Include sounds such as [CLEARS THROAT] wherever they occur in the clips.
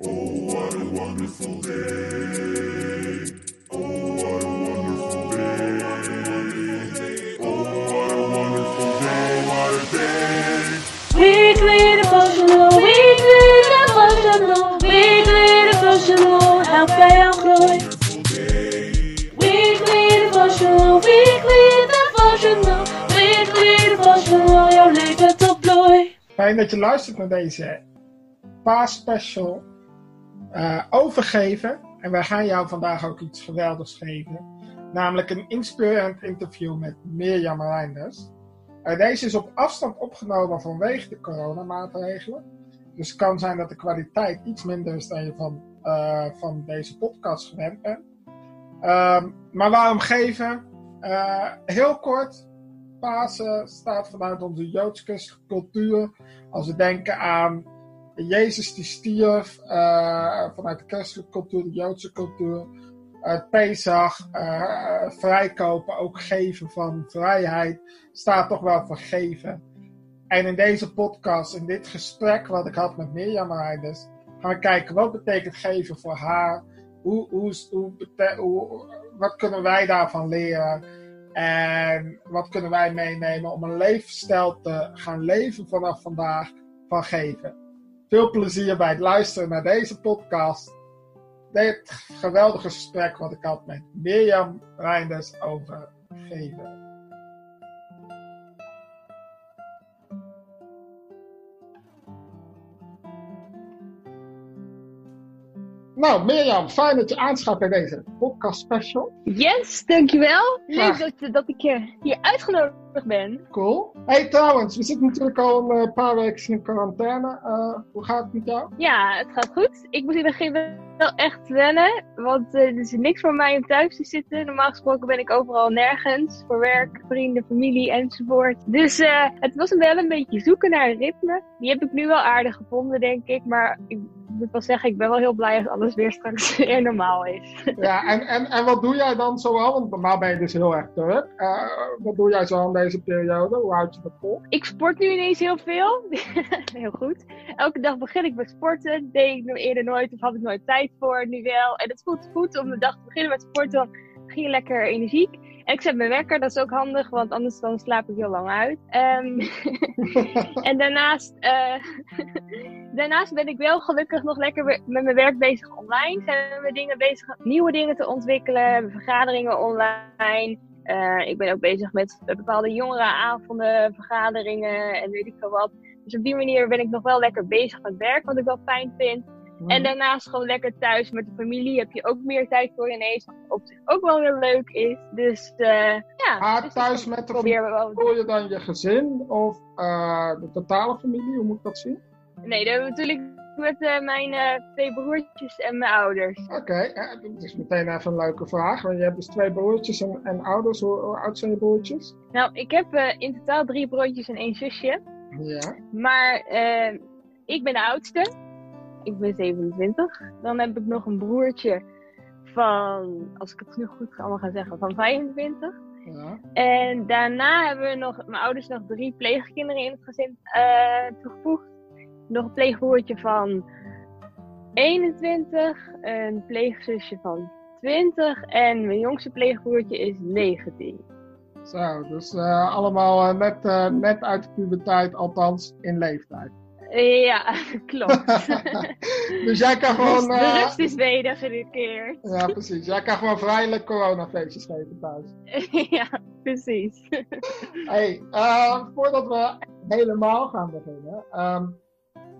Oh, what a wonderful day. Oh, what a wonderful day. Oh, what a wonderful day. What a day. Weekly devotional, weekly devotional, weekly devotional, help bij jouw groei. Weekly devotional, weekly devotional, weekly devotional, jouw leven tot bloei. Fijn dat je luistert naar deze paasspecial eh overgeven. En wij gaan jou vandaag ook iets geweldigs geven. Namelijk een inspirerend interview met Mirjam Reinders. Eh, deze is op afstand opgenomen vanwege de coronamaatregelen. Dus het kan zijn dat de kwaliteit iets minder is dan je van, eh, van deze podcast gewend bent. Ehm, maar waarom geven? Heel kort. Pasen staat vanuit onze Joodse cultuur. Als we denken aan Jezus die stierf, eh, vanuit de christelijke cultuur, de Joodse cultuur. Het Pesach, eh, vrijkopen, ook geven van vrijheid, staat toch wel voor geven. En in deze podcast, in dit gesprek wat ik had met Mirjam Reinders, gaan we kijken wat betekent geven voor haar. Hoe, hoe, hoe, wat kunnen wij daarvan leren? En wat kunnen wij meenemen om een levensstijl te gaan leven vanaf vandaag van geven? Veel plezier bij het luisteren naar deze podcast. Dit geweldige gesprek wat ik had met Mirjam Reinders over geven. Nou, Mirjam, fijn dat je aanschaft bij deze podcast special. Yes, dankjewel. Leuk dat, dat ik eh, hier uitgenodigd ben. Cool. Hey, trouwens, we zitten natuurlijk al een eh, paar weken in quarantaine. Eh, hoe gaat het met jou? Ja, het gaat goed. Ik moet in het begin wel echt wennen, want er is niks voor mij om thuis te zitten. Normaal gesproken ben ik overal nergens, voor werk, vrienden, familie enzovoort. Dus het was wel een beetje zoeken naar een ritme. Die heb ik nu wel aardig gevonden, denk ik. Maar ik moet wel zeggen, ik ben wel heel blij als alles weer straks [LAUGHS] weer normaal is. Ja, en, en, en wat doe jij dan zoal? Want normaal ben je dus heel erg druk. Eh, wat doe jij zo in deze periode? Hoe houd je dat vol? Ik sport nu ineens heel veel. [LAUGHS] heel goed. Elke dag begin ik met sporten. Deed ik nog eerder nooit of had ik nooit tijd voor. Nu wel. En het voelt goed om de dag te beginnen met sporten. Dan begin je lekker energiek. En ik zet mijn wekker. Dat is ook handig. Want anders dan slaap ik heel lang uit. Ehm, [LAUGHS] en daarnaast, eh, [LAUGHS] daarnaast ben ik wel gelukkig nog lekker met mijn werk bezig online. Zijn we dingen bezig, nieuwe dingen te ontwikkelen. Vergaderingen online. Eh, ik ben ook bezig met bepaalde jongerenavonden, vergaderingen en weet ik veel wat. Dus op die manier ben ik nog wel lekker bezig met werk, wat ik wel fijn vind. En daarnaast gewoon lekker thuis met de familie heb je ook meer tijd voor ineens, wat op zich ook wel weer leuk is. Dus eh, ja. Maar dus thuis met de wel. Bedoel je dan je gezin of eh, de totale familie? Hoe moet ik dat zien? Nee, dat natuurlijk met eh, mijn twee broertjes en mijn ouders. Oké, dat is meteen even een leuke vraag. Want je hebt dus twee broertjes en, en ouders. Hoe, hoe oud zijn je broertjes? Nou, ik heb in totaal drie broertjes en één zusje. Ja. Maar ik ben de oudste. Ik ben 27. Dan heb ik nog een broertje van, als ik het nu goed allemaal ga zeggen, van 25. ja. En daarna hebben we nog, mijn ouders nog drie pleegkinderen in het gezin eh, toegevoegd. Nog een pleegbroertje van 21, een pleegzusje van 20 en mijn jongste pleegbroertje is 19. Zo, dus eh, allemaal eh, net, net uit de puberteit, althans in leeftijd. Ja, [LAUGHS] klopt. [LAUGHS] dus jij kan Dus gewoon... de eh, rust is wedergekeerd. ja, precies. Jij kan gewoon vrijelijk coronafeestjes geven thuis. [LAUGHS] ja, precies. Hey, eh, voordat we helemaal gaan beginnen. ehm,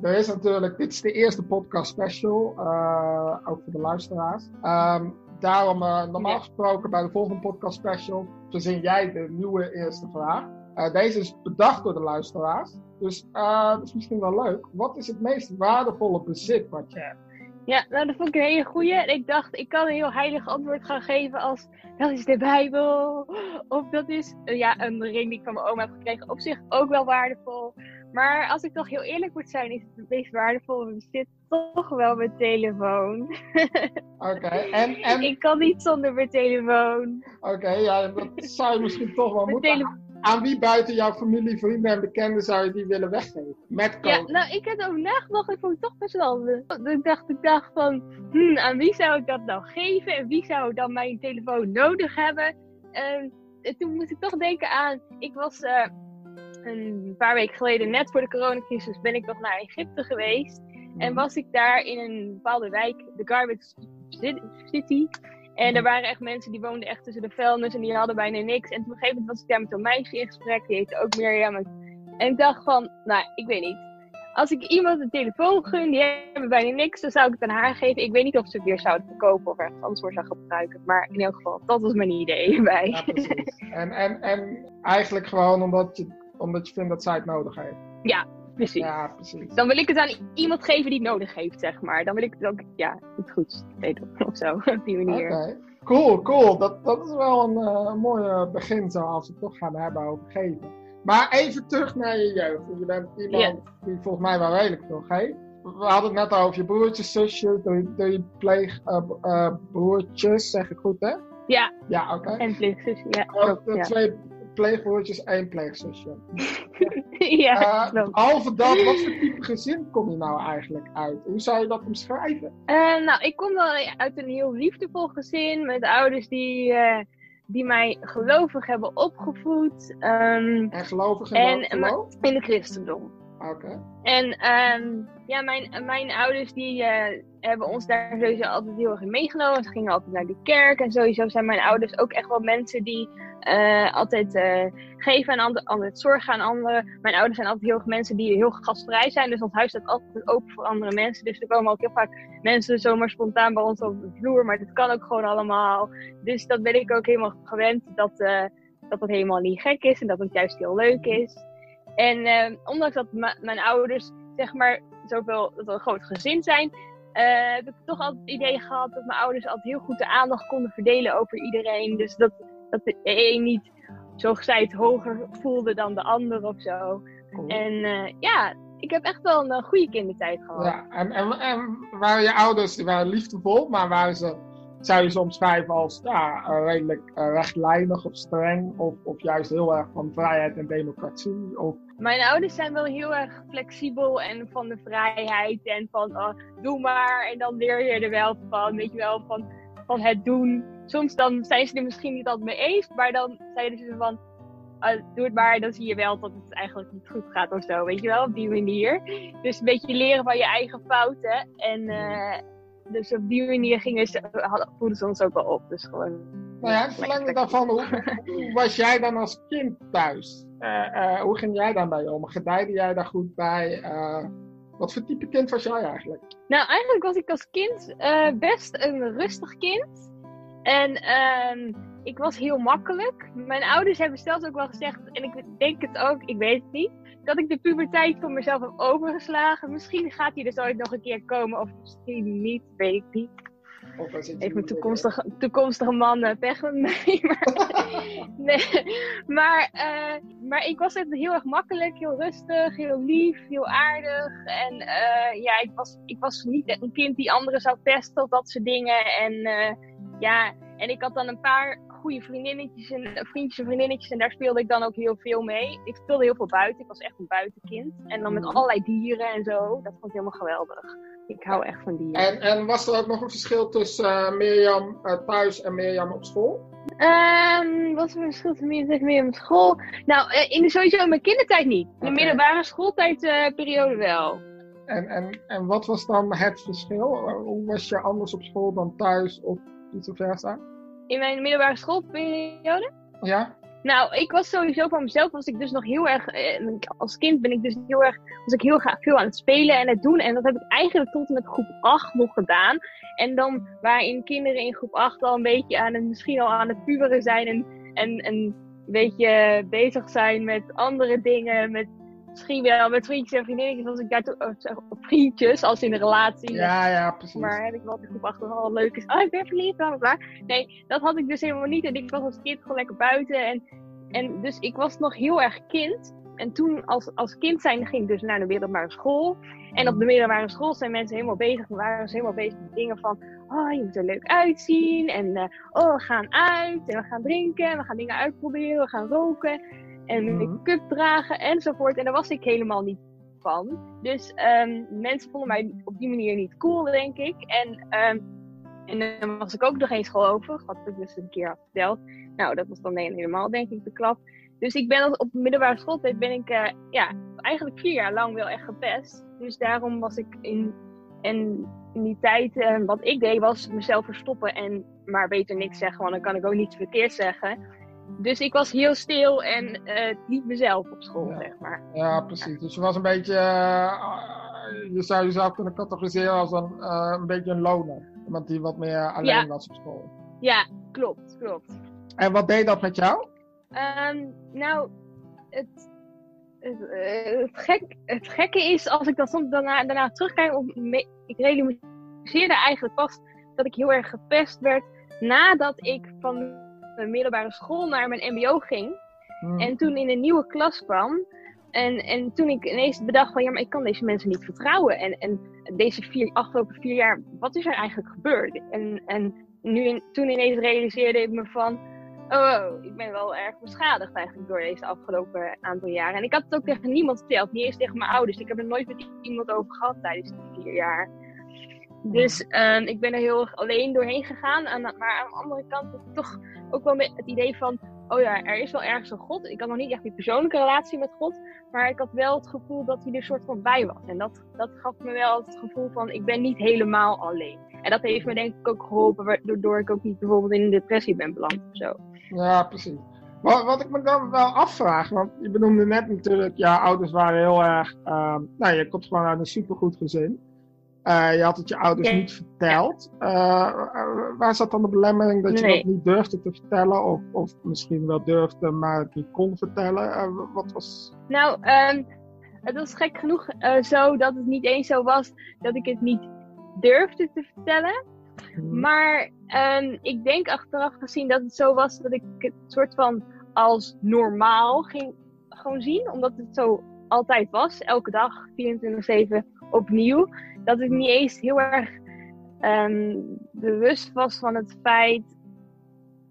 er is natuurlijk, dit is de eerste podcast special, eh, ook voor de luisteraars. Ehm, daarom, normaal gesproken, bij de volgende podcast special, verzin jij de nieuwe eerste vraag. Eh, deze is bedacht door de luisteraars. Dus eh, dat is misschien wel leuk. Wat is het meest waardevolle bezit wat je hebt? Ja, nou dat vond ik een hele goeie. En ik dacht, ik kan een heel heilig antwoord gaan geven als... Dat is de Bijbel. Of dat is eh, ja, een ring die ik van mijn oma heb gekregen. Op zich ook wel waardevol. Maar als ik toch heel eerlijk moet zijn, is het meest waardevolle bezit toch wel mijn telefoon. [LAUGHS] Oké, en, en Ik kan niet zonder mijn telefoon. oké, ja, dat zou je misschien toch wel Mijn moeten. Aan wie buiten jouw familie, vrienden en bekenden zou je die willen weggeven? Met code. Ja, nou, ik heb erover nagedacht. Ik vond het toch best wel. Ik dacht, ik dacht van, hmm, aan wie zou ik dat nou geven? En wie zou dan mijn telefoon nodig hebben? En, en toen moest ik toch denken aan, ik was eh, een paar weken geleden, net voor de coronacrisis, ben ik nog naar Egypte geweest. En was ik daar in een bepaalde wijk, de Garbage Ci- City. En er waren echt mensen die woonden echt tussen de vuilnis en die hadden bijna niks. En op een gegeven moment was ik daar met een meisje in gesprek, die heette ook Mirjam. En ik dacht van, nou, ik weet niet. Als ik iemand een telefoon gun, die hebben bijna niks, dan zou ik het aan haar geven. Ik weet niet of ze het weer zouden verkopen of ergens anders voor zou gebruiken. Maar in elk geval, dat was mijn idee. [LAUGHS] Ja, precies. En, en, en eigenlijk gewoon omdat je, omdat je vindt dat zij het nodig heeft. Precies. Ja, precies. Dan wil ik het aan iemand geven die het nodig heeft, zeg maar. Dan wil ik het ook, ja, iets goeds weten [LAUGHS] of zo. Op die manier. Cool, cool. Dat, dat is wel een eh mooie begin zo als we het toch gaan hebben over geven. Maar even terug naar je jeugd. Je bent iemand die volgens mij wel redelijk veel geeft. We hadden het net over je broertjes, zusjes, doe je, doe je pleeg, eh, eh, zeg ik goed hè? Ja, Ja, oké. en. Ja, de Ja, Twee pleegbroertjes, één pleegzusje. [LAUGHS] ja behalve dat, wat voor type gezin kom je nou eigenlijk uit? Hoe zou je dat omschrijven? Eh, nou, ik kom wel uit een heel liefdevol gezin met ouders die, eh, die mij gelovig hebben opgevoed En ehm, gelovig in En- geloof? in het christendom. En ehm, ja, mijn, mijn ouders die eh, hebben ons daar sowieso altijd heel erg in meegenomen. Ze gingen altijd naar de kerk. En sowieso zijn mijn ouders ook echt wel mensen die eh, altijd eh, geven aan anderen, altijd zorgen aan anderen. Mijn ouders zijn altijd heel erg mensen die heel gastvrij zijn. Dus ons huis staat altijd open voor andere mensen. Dus er komen ook heel vaak mensen zomaar spontaan bij ons op de vloer. Maar dat kan ook gewoon allemaal. Dus dat ben ik ook helemaal gewend. Dat, dat het helemaal niet gek is. En dat het juist heel leuk is. En eh, ondanks dat mijn ouders, zeg maar, zoveel, dat we een groot gezin zijn, eh, heb ik toch altijd het idee gehad dat mijn ouders altijd heel goed de aandacht konden verdelen over iedereen. Dus dat, dat de een niet zo gezegd hoger voelde dan de ander of zo. Cool. En eh, ja, ik heb echt wel een eh, goede kindertijd gehad. Ja, en, en, en waren je ouders, die waren liefdevol, maar waren ze, zou je ze omschrijven als ja, eh, redelijk eh, rechtlijnig of streng, of, of juist heel erg van vrijheid en democratie? Of, Mijn ouders zijn wel heel erg flexibel en van de vrijheid en van oh, doe maar en dan leer je er wel van, weet je wel, van, van het doen. Soms dan zijn ze er misschien niet altijd mee eens, maar dan zeiden ze van ah, doe het maar, dan zie je wel dat het eigenlijk niet goed gaat of zo, weet je wel, op die manier. Dus een beetje leren van je eigen fouten en eh, dus op die manier gingen ze, hadden- voeden ze ons ook wel op. Dus gewoon nou ja, verlengde daarvan, hoe, hoe was jij dan als kind thuis? Eh, eh, hoe ging jij dan bij om? Gedijde jij daar goed bij? Eh, wat voor type kind was jij eigenlijk? Nou, eigenlijk was ik als kind best een rustig kind. En ehm, ik was heel makkelijk. Mijn ouders hebben zelfs ook wel gezegd, en ik denk het ook, ik weet het niet, dat ik de puberteit voor mezelf heb overgeslagen. Misschien gaat die dus ooit nog een keer komen, of misschien niet, weet ik niet. Heeft mijn toekomstige, toekomstige man pech met mij. Maar, nee, maar, eh, maar ik was heel erg makkelijk, heel rustig, heel lief, heel aardig. En eh, ja, ik was, ik was niet een kind die anderen zou pesten of dat soort dingen. En eh, ja, en ik had dan een paar goede vriendinnetjes en eh, vriendjes en vriendinnetjes. En daar speelde ik dan ook heel veel mee. Ik speelde heel veel buiten. Ik was echt een buitenkind. En dan met Mhm. allerlei dieren en zo. Dat vond ik helemaal geweldig. Ik hou echt van dieren. En, en was er ook nog een verschil tussen eh, Mirjam eh, thuis en Mirjam op school? Ehm, wat een verschil tussen meer op school? Nou, in de, sowieso in mijn kindertijd niet. In de middelbare schooltijdperiode wel. En, en, en wat was dan het verschil? Hoe was je anders op school dan thuis of vice versa? In mijn middelbare schoolperiode. Ja? Nou, ik was sowieso van mezelf, was ik dus nog heel erg, eh, als kind ben ik dus heel erg, was ik heel graag veel aan het spelen en het doen. En dat heb ik eigenlijk tot en met groep 8 nog gedaan. En dan waarin kinderen in groep 8 al een beetje aan het, misschien al aan het puberen zijn en, en, en een beetje bezig zijn met andere dingen, met misschien wel met vriendjes en vriendinnetjes, was ik daar toch, oh, vriendjes, als in een relatie. Ja, ja, precies. Maar heb ik wel in groep 8 wel leuk is. Oh, ik ben verliefd, bla. Nee, dat had ik dus helemaal niet. En ik was als kind gewoon lekker buiten. En, en dus ik was nog heel erg kind. En toen als, als kind zijn ging ik dus naar de middelbare school. En op de middelbare school zijn mensen helemaal bezig. waren ze helemaal bezig met dingen van... Oh, je moet er leuk uitzien. En eh, oh, we gaan uit. En we gaan drinken. En we gaan dingen uitproberen. We gaan roken. En Mhm. make-up dragen enzovoort. En daar was ik helemaal niet van. Dus ehm, mensen vonden mij op die manier niet cool, denk ik. En, ehm, en dan was ik ook nog eens school over. Wat ik dus een keer had verteld. Nou, dat was dan helemaal, denk ik, de klap. Dus ik ben op de middelbare schooltijd ben ik eh, ja, eigenlijk vier jaar lang wel echt gepest. Dus daarom was ik in, en in die tijd, eh, wat ik deed, was mezelf verstoppen en maar beter niks zeggen, want dan kan ik ook niets verkeerd zeggen. Dus ik was heel stil en eh, niet mezelf op school, Ja. zeg maar. Ja, precies. Dus je was een beetje, eh, je zou jezelf kunnen categoriseren als een, eh, een beetje een loner. Iemand die wat meer alleen Ja. was op school. Ja, klopt, klopt. En wat deed dat met jou? Ehm, nou, het, het, eh, het, gek, het gekke is, als ik dan soms daarna, daarna terugkijk, op me- ik realiseerde eigenlijk pas dat ik heel erg gepest werd nadat ik van mijn middelbare school naar mijn mbo ging. Hm. En toen in een nieuwe klas kwam. En, en toen ik ineens bedacht van ja, maar ik kan deze mensen niet vertrouwen. En, en deze vier, afgelopen vier jaar, wat is er eigenlijk gebeurd? En, en nu in, toen ineens realiseerde ik me van, oh, ik ben wel erg beschadigd eigenlijk door deze afgelopen aantal jaren. En ik had het ook tegen niemand verteld, niet eens tegen mijn ouders. Ik heb er nooit met iemand over gehad tijdens die vier jaar. Dus ehm, ik ben er heel erg alleen doorheen gegaan. Aan, maar aan de andere kant toch ook wel met het idee van, oh ja, er is wel ergens een God. Ik had nog niet echt die persoonlijke relatie met God. Maar ik had wel het gevoel dat hij er soort van bij was. En dat, dat gaf me wel het gevoel van, ik ben niet helemaal alleen. En dat heeft me denk ik ook geholpen, waardoor ik ook niet bijvoorbeeld in een depressie ben beland of zo. Ja, precies. Wat, wat ik me dan wel afvraag, want je benoemde net natuurlijk, ja, ouders waren heel erg, ehm, nou, je komt gewoon uit een supergoed gezin. Eh, je had het je ouders Ja. niet verteld. Eh, eh, waar zat dan de belemmering dat je dat niet durfde te vertellen? Of, of misschien wel durfde, maar het niet kon vertellen? Wat was... Nou, ehm, het was gek genoeg zo dat het niet eens zo was dat ik het niet durfde te vertellen. Hm, Maar ehm, ik denk achteraf gezien dat het zo was dat ik het soort van als normaal ging gewoon zien. Omdat het zo altijd was. Elke dag, 24-7 opnieuw. Dat ik niet eens heel erg ehm, bewust was van het feit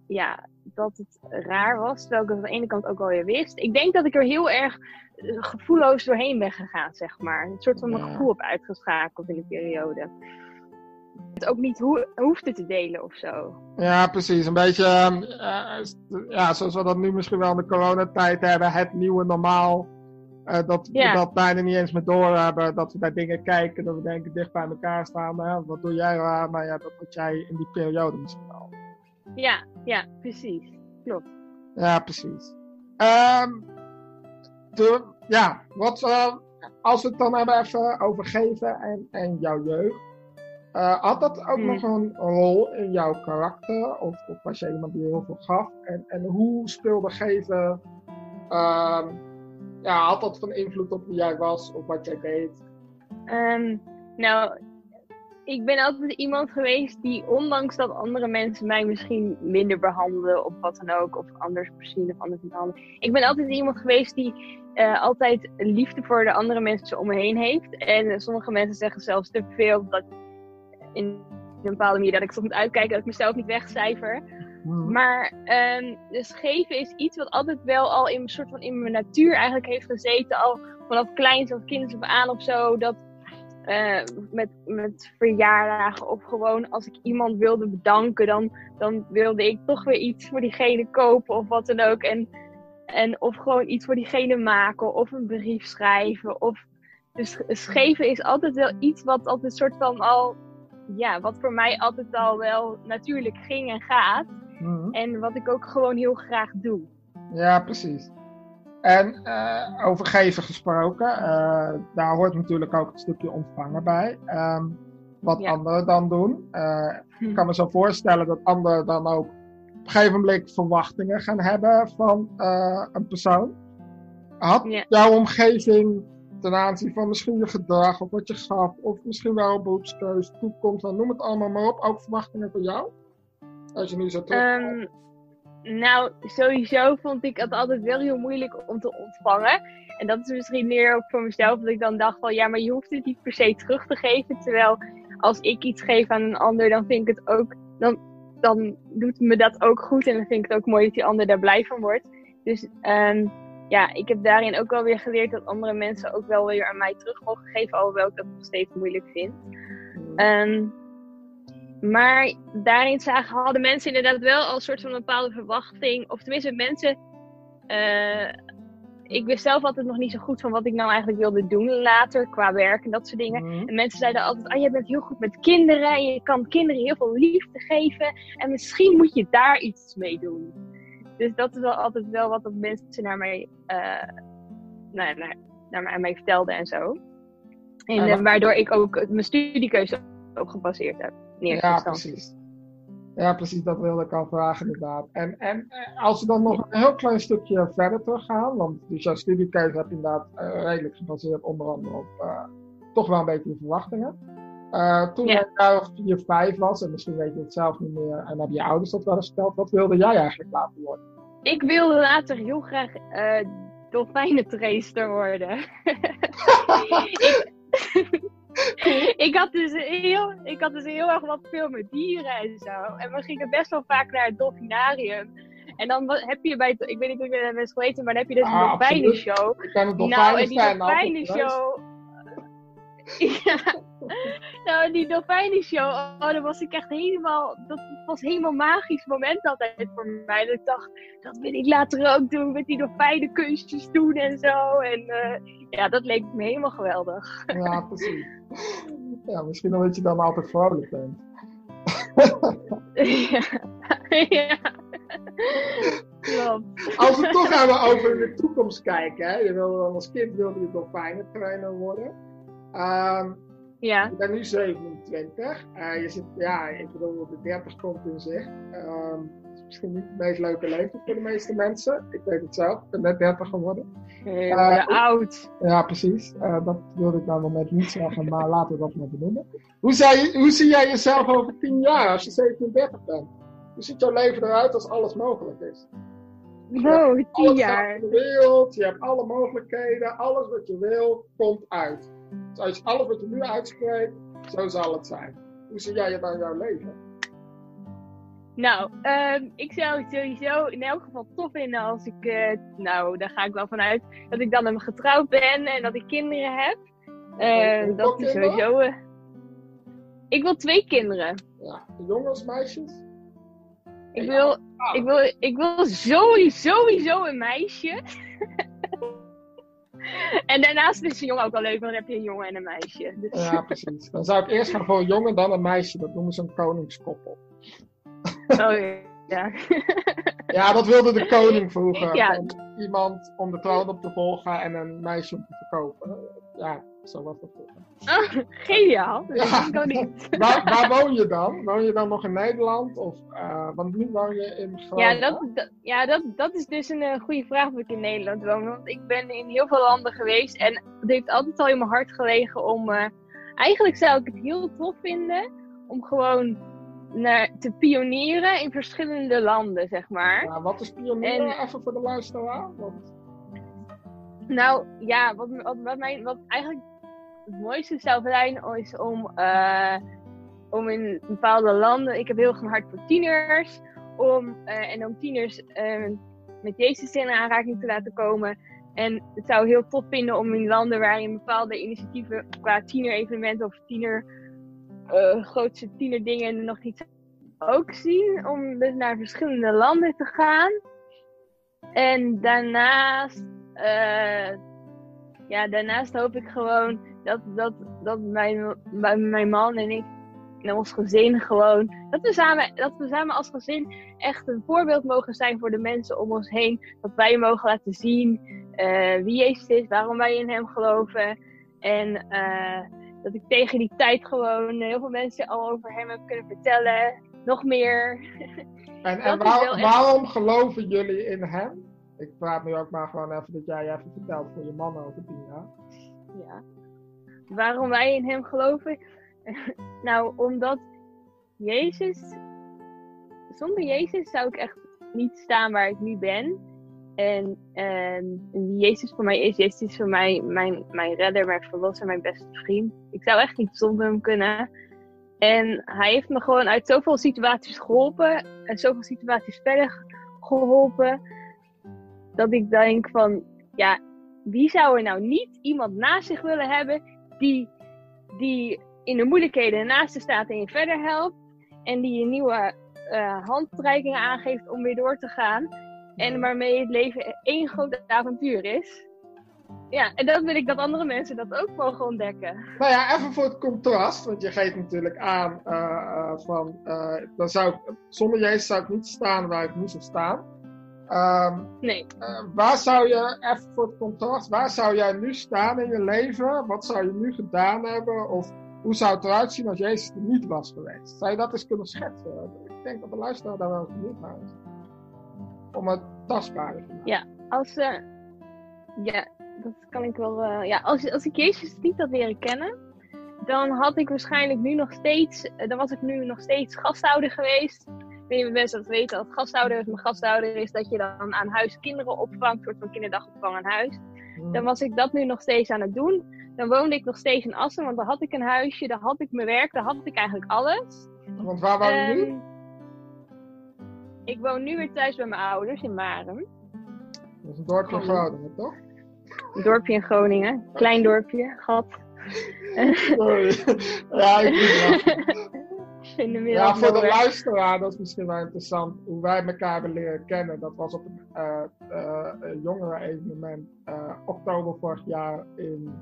ja, dat het raar was. Terwijl ik het aan de ene kant ook wel weer wist. Ik denk dat ik er heel erg eh, gevoelloos doorheen ben gegaan, zeg maar. Een soort van mijn Ja. gevoel heb uitgeschakeld in de periode. Het ook niet hoe, hoefde te delen of zo. Ja, precies. Een beetje, ehm, eh, ja, zoals we dat nu misschien wel in de coronatijd hebben, het nieuwe normaal. Eh, dat we Ja. dat bijna niet eens meer doorhebben. Dat we naar dingen kijken, dat we denken dicht bij elkaar staan. Hè? Wat doe jij? Maar ja, dat had jij in die periode misschien wel. Ja, ja, precies. Klopt. Ja, precies. Ehm, de, ja, wat, eh, als we het dan hebben even over geven en, en jouw jeugd. eh, had dat ook Hmm. nog een rol in jouw karakter? Of, of was jij iemand die heel veel gaf? En, en hoe speelde geven? ehm, ja, had dat van invloed op wie jij was of wat jij deed? Ehm, nou, ik ben altijd iemand geweest die, ondanks dat andere mensen mij misschien minder behandelen of wat dan ook, of anders misschien of anders behandelen. Ik ben altijd iemand geweest die eh, altijd liefde voor de andere mensen om me heen heeft. En sommige mensen zeggen zelfs te veel dat in een bepaalde manier dat ik soms moet uitkijken dat ik mezelf niet wegcijfer. Hmm. Maar ehm, dus geven is iets wat altijd wel al in soort van in mijn natuur eigenlijk heeft gezeten. Al vanaf kleins of kinds af aan of zo. Dat eh, met, met verjaardagen of gewoon als ik iemand wilde bedanken, dan, dan wilde ik toch weer iets voor diegene kopen of wat dan ook. En, en of gewoon iets voor diegene maken of een brief schrijven. Of Dus sch- geven is altijd wel iets wat altijd soort van al, ja, wat voor mij altijd al wel natuurlijk ging en gaat. Mhm. En wat ik ook gewoon heel graag doe. Ja, precies. En eh, over geven gesproken, eh, daar hoort natuurlijk ook een stukje ontvangen bij. Ehm, wat Ja. anderen dan doen. Eh, ik kan me zo voorstellen dat anderen dan ook op een gegeven moment verwachtingen gaan hebben van een persoon. Had Ja. jouw omgeving ten aanzien van misschien je gedrag of wat je gaf, of misschien wel een beroepskeuze, toekomst, dan noem het allemaal maar op, ook verwachtingen van jou? Als je nu zo. Ehm, nou, sowieso vond ik het altijd wel heel moeilijk om te ontvangen. En dat is misschien meer ook voor mezelf, dat ik dan dacht van ja, maar je hoeft het niet per se terug te geven. Terwijl als ik iets geef aan een ander, dan vind ik het ook, dan, dan doet me dat ook goed. En dan vind ik het ook mooi dat die ander daar blij van wordt. Dus ehm, ja, ik heb daarin ook wel weer geleerd dat andere mensen ook wel weer aan mij terug mogen geven, alhoewel ik dat nog steeds moeilijk vind. Ehm, maar daarin zagen, hadden mensen inderdaad wel al een soort van een bepaalde verwachting. Of tenminste, mensen. eh, ik wist zelf altijd nog niet zo goed van wat ik nou eigenlijk wilde doen later qua werk en dat soort dingen. Mhm. En mensen zeiden altijd: Ah, jij bent heel goed met kinderen en je kan kinderen heel veel liefde geven. En misschien moet je daar iets mee doen. Dus dat is wel altijd wel wat dat mensen naar mij, eh, naar, naar, naar mij, aan mij vertelden en zo. En eh, waardoor ik ook mijn studiekeuze op gebaseerd heb. Ja, precies. Ja, precies, dat wilde ik al vragen inderdaad. En, en eh, als we dan nog een heel klein stukje verder teruggaan, want dus jouw studiekeuze heb je inderdaad eh, redelijk gebaseerd onder andere op eh, toch wel een beetje de verwachtingen. Toen jij vier, vijf was, en misschien weet je het zelf niet meer, en hebben je ouders dat wel eens verteld, wat wilde jij eigenlijk laten worden? Ik wilde later heel graag dolfijnentracer worden. [LAUGHS] [LAUGHS] ik, [LAUGHS] ik, had dus heel, ik had dus heel erg wat veel met dieren en zo. En we gingen best wel vaak naar het dolfinarium. En dan heb je bij, het- ik weet niet of je dat eens geweten, maar dan heb je dus een Ah, absoluut. dolfijnenshow. Ik ben een Nou, en die dolfijnenshow. [LAUGHS] ja. Nou, die dolfijnenshow, oh, daar was ik echt helemaal. Dat was een helemaal magisch moment altijd voor mij. Dat ik dacht, dat wil ik later ook doen. Met die dolfijnenkunstjes doen en zo. En eh, ja, dat leek me helemaal geweldig. Ja, [LAUGHS] precies. Ja, misschien omdat je dan altijd vrolijk bent. ja. [LAUGHS] ja. Klopt. Als we toch hebben over de toekomst kijken, hè? Je wilde dan als kind wilde je dolfijnentrainer worden. Ehm, Ja. je bent nu 27. Eh, je zit, ja, ik bedoel, de 30 komt in zicht. Het is misschien niet de meest leuke leeftijd voor de meeste mensen. Ik weet het zelf, ik ben net 30 geworden. Heel Eh, oud. Ja, precies. Eh, dat wilde ik nou nog net niet zeggen, maar laten we dat maar benoemen. Hoe, je, hoe zie jij jezelf over 10 jaar als je 37 bent? Hoe ziet jouw leven eruit als alles mogelijk is? Wow, tien Alles jaar. gaat in de wereld, je hebt alle mogelijkheden, alles wat je wil, komt uit. Dus als je alles wat je nu uitspreekt, zo zal het zijn. Hoe zie jij het aan jouw leven? Nou, ehm, ik zou het sowieso in elk geval tof vinden als ik, eh, nou, daar ga ik wel vanuit, dat ik dan getrouwd ben en dat ik kinderen heb. Eh, Hoeveel dat is sowieso. eh, ik wil twee kinderen. Ja, jongens, meisjes? Ik wil, ik wil, ik wil sowieso, sowieso een meisje. [LAUGHS] [LAUGHS] en daarnaast is een jongen ook wel leuk, want dan heb je een jongen en een meisje. Dus, Ja, precies. Dan zou ik eerst gaan voor een jongen, dan een meisje. Dat noemen ze een koningskoppel. oh, ja. [LAUGHS] Ja, dat wilde de koning vroeger. Ja. Iemand om de troon op te volgen en een meisje om te verkopen. Ja, zo was dat vroeger. Oh, geniaal. Dat [LAUGHS] Ja. ook niet. [LAUGHS] Waar, waar woon je dan? Woon je dan nog in Nederland? Of, eh, want nu woon je in Ja, Groningen. dat, dat- ja dat, dat is dus een eh, goede vraag of ik in Nederland woon. Want ik ben in heel veel landen geweest en het heeft altijd al in mijn hart gelegen om. eh, eigenlijk zou ik het heel tof vinden om gewoon naar, te pionieren in verschillende landen, zeg maar. Ja, wat is pionieren? En- Even voor de luisteraar. Want, Nou ja, wat, wat, wat, mijn, wat eigenlijk het mooiste zou zijn, is om, eh, om in bepaalde landen. Ik heb heel een hart voor tieners. Om, eh, en om tieners eh, met Jezus in aanraking te laten komen. En het zou heel tof vinden om in landen waarin bepaalde initiatieven qua tienerevenementen of tiener, grootste tienerdingen nog niet ook zien. Om dus naar verschillende landen te gaan. En daarnaast ja, daarnaast hoop ik gewoon dat, dat, dat mijn, mijn, mijn man en ik en ons gezin gewoon, dat we, samen, dat we samen als gezin echt een voorbeeld mogen zijn voor de mensen om ons heen. Dat wij mogen laten zien eh, wie Jezus is, waarom wij in hem geloven. En eh, dat ik tegen die tijd gewoon heel veel mensen al over hem heb kunnen vertellen. Nog meer. [LAUGHS] En, en waar- waarom geloven jullie in hem? Ik praat nu ook maar gewoon even dat jij even vertelt voor je man over tien jaar. Ja. Waarom wij in hem geloven? [LAUGHS] nou, omdat Jezus. Zonder Jezus zou ik echt niet staan waar ik nu ben. En, ehm, wie Jezus voor mij is, Jezus is voor mij mijn, mijn redder, mijn verlosser, mijn beste vriend. Ik zou echt niet zonder hem kunnen. En hij heeft me gewoon uit zoveel situaties geholpen. En zoveel situaties verder geholpen. Dat ik denk van, ja, wie zou er nou niet iemand naast zich willen hebben die, die in de moeilijkheden naast je staat en je verder helpt. En die je nieuwe eh, handreikingen aangeeft om weer door te gaan. En waarmee het leven één groot avontuur is. Ja, en dat wil ik dat andere mensen dat ook mogen ontdekken. Nou ja, even voor het contrast, want je geeft natuurlijk aan eh, eh, van, dan zou zonder Jezus zou ik niet staan waar ik nu zou staan. Ehm, Nee, eh, waar zou je, even voor het contrast, waar zou jij nu staan in je leven? Wat zou je nu gedaan hebben? Of hoe zou het eruit zien als Jezus er niet was geweest? Zou je dat eens kunnen schetsen? Ik denk dat de luisteraar daar wel benieuwd naar is. Om het tastbaar te maken. als eh, ja, dat kan ik wel. eh, ja, als, als ik Jezus niet had leren kennen, dan had ik waarschijnlijk nu nog steeds, dan was ik nu nog steeds gasthouder geweest. Ik weet niet of mensen dat weten, dat gasthouder. Mijn gasthouder is dat je dan aan huis kinderen opvangt, soort van kinderdagopvang aan huis. Dan was ik dat nu nog steeds aan het doen. Dan woonde ik nog steeds in Assen, want dan had ik een huisje, dan had ik mijn werk, dan had ik eigenlijk alles. Want waar woon je nu? Ehm, ik woon nu weer thuis bij mijn ouders in Maren. Dat is een dorpje in Groningen, toch? Een dorpje in Groningen. Klein dorpje, gat. Sorry. ja, ik. [LAUGHS] [LAUGHS] In de middel Ja, voor de luisteraar, dat is misschien wel interessant, hoe wij elkaar hebben leren kennen. Dat was op een eh eh, jongeren evenement eh, oktober vorig jaar in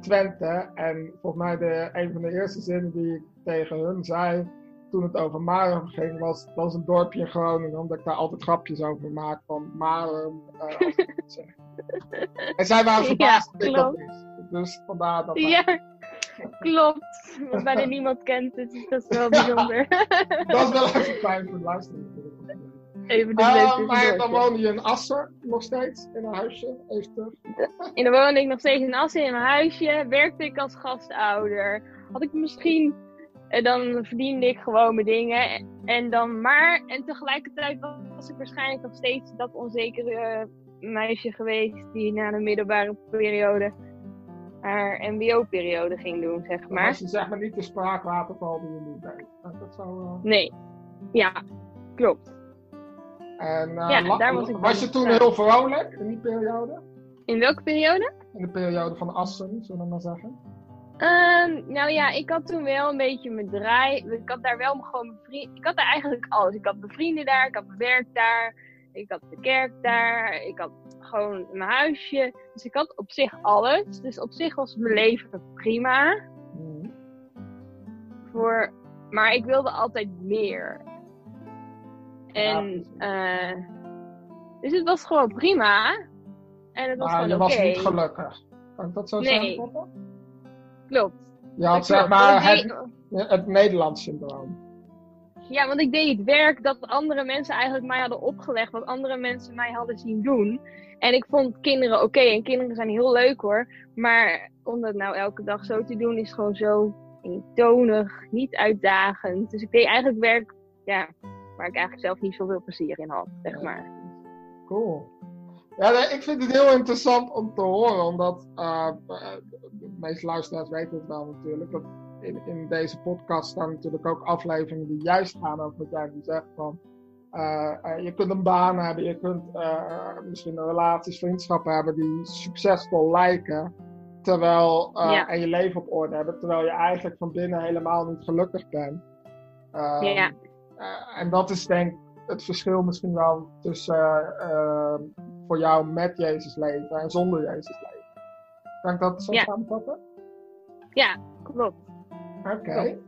Twente. En volgens mij de, een van de eerste zinnen die ik tegen hun zei toen het over Marum ging, was dat is een dorpje in Groningen, omdat ik daar altijd grapjes over maak van Marum. [LAUGHS] En zij waren verbaasd dat ik dat wist. Dus vandaar dat Ja, klopt. Wat bijna [LAUGHS] niemand kent, dus dat is wel bijzonder. [LAUGHS] Dat is wel even fijn voor de luisteraar natuurlijk. Even de leuk maar dan woonde je in Assen nog steeds, in een huisje, even terug. En dan woonde ik nog steeds in Assen in mijn huisje. Werkte ik als gastouder. Had ik misschien... En dan verdiende ik gewoon mijn dingen. En dan maar... En tegelijkertijd was ik waarschijnlijk nog steeds dat onzekere eh, meisje geweest... die na de middelbare periode haar mbo-periode ging doen, zeg Maar maar. als je zeg maar niet de spraakwaterval die je nu bent. Dat zou, eh, Nee. Ja, klopt. En eh, Ja, la- daar was ik was dan je toen heel vrolijk in die periode? In welke periode? In de periode van Assen, zullen we maar zeggen. Ehm, nou ja, ik had toen wel een beetje mijn draai. Ik had daar wel gewoon mijn vrienden. Ik had daar eigenlijk alles. Ik had mijn vrienden daar, ik had mijn werk daar, ik had de kerk daar, ik had gewoon mijn huisje. Dus ik had op zich alles. Dus op zich was mijn leven prima. Mhm. Voor, maar ik wilde altijd meer. En, Ja, eh, dus het was gewoon prima. En het was Maar je was niet gelukkig. Kan ik dat zo Nee. zeggen? Klopt. Je had zeg maar het, het Nederlands syndroom. Ja, want ik deed het werk dat andere mensen eigenlijk mij hadden opgelegd, wat andere mensen mij hadden zien doen. En ik vond kinderen oké, en kinderen zijn heel leuk hoor. Maar om dat nou elke dag zo te doen is gewoon zo eentonig, niet uitdagend. Dus ik deed eigenlijk werk, ja, waar ik eigenlijk zelf niet zoveel plezier in had, zeg maar. Cool. Ja, nee, ik vind het heel interessant om te horen, omdat eh, de meeste luisteraars weten het wel natuurlijk. Dat in, in deze podcast staan natuurlijk ook afleveringen die juist gaan over wat jij nu zegt. Van, eh, eh, je kunt een baan hebben, je kunt eh, misschien relaties, vriendschappen hebben die succesvol lijken. Terwijl, Ja. En je leven op orde hebben, terwijl je eigenlijk van binnen helemaal niet gelukkig bent. Ehm, Ja. en dat is denk ik het verschil misschien wel tussen eh, voor jou met Jezus leven en zonder Jezus leven. Kan ik dat zo Ja. samenvatten? Ja, klopt. Oké.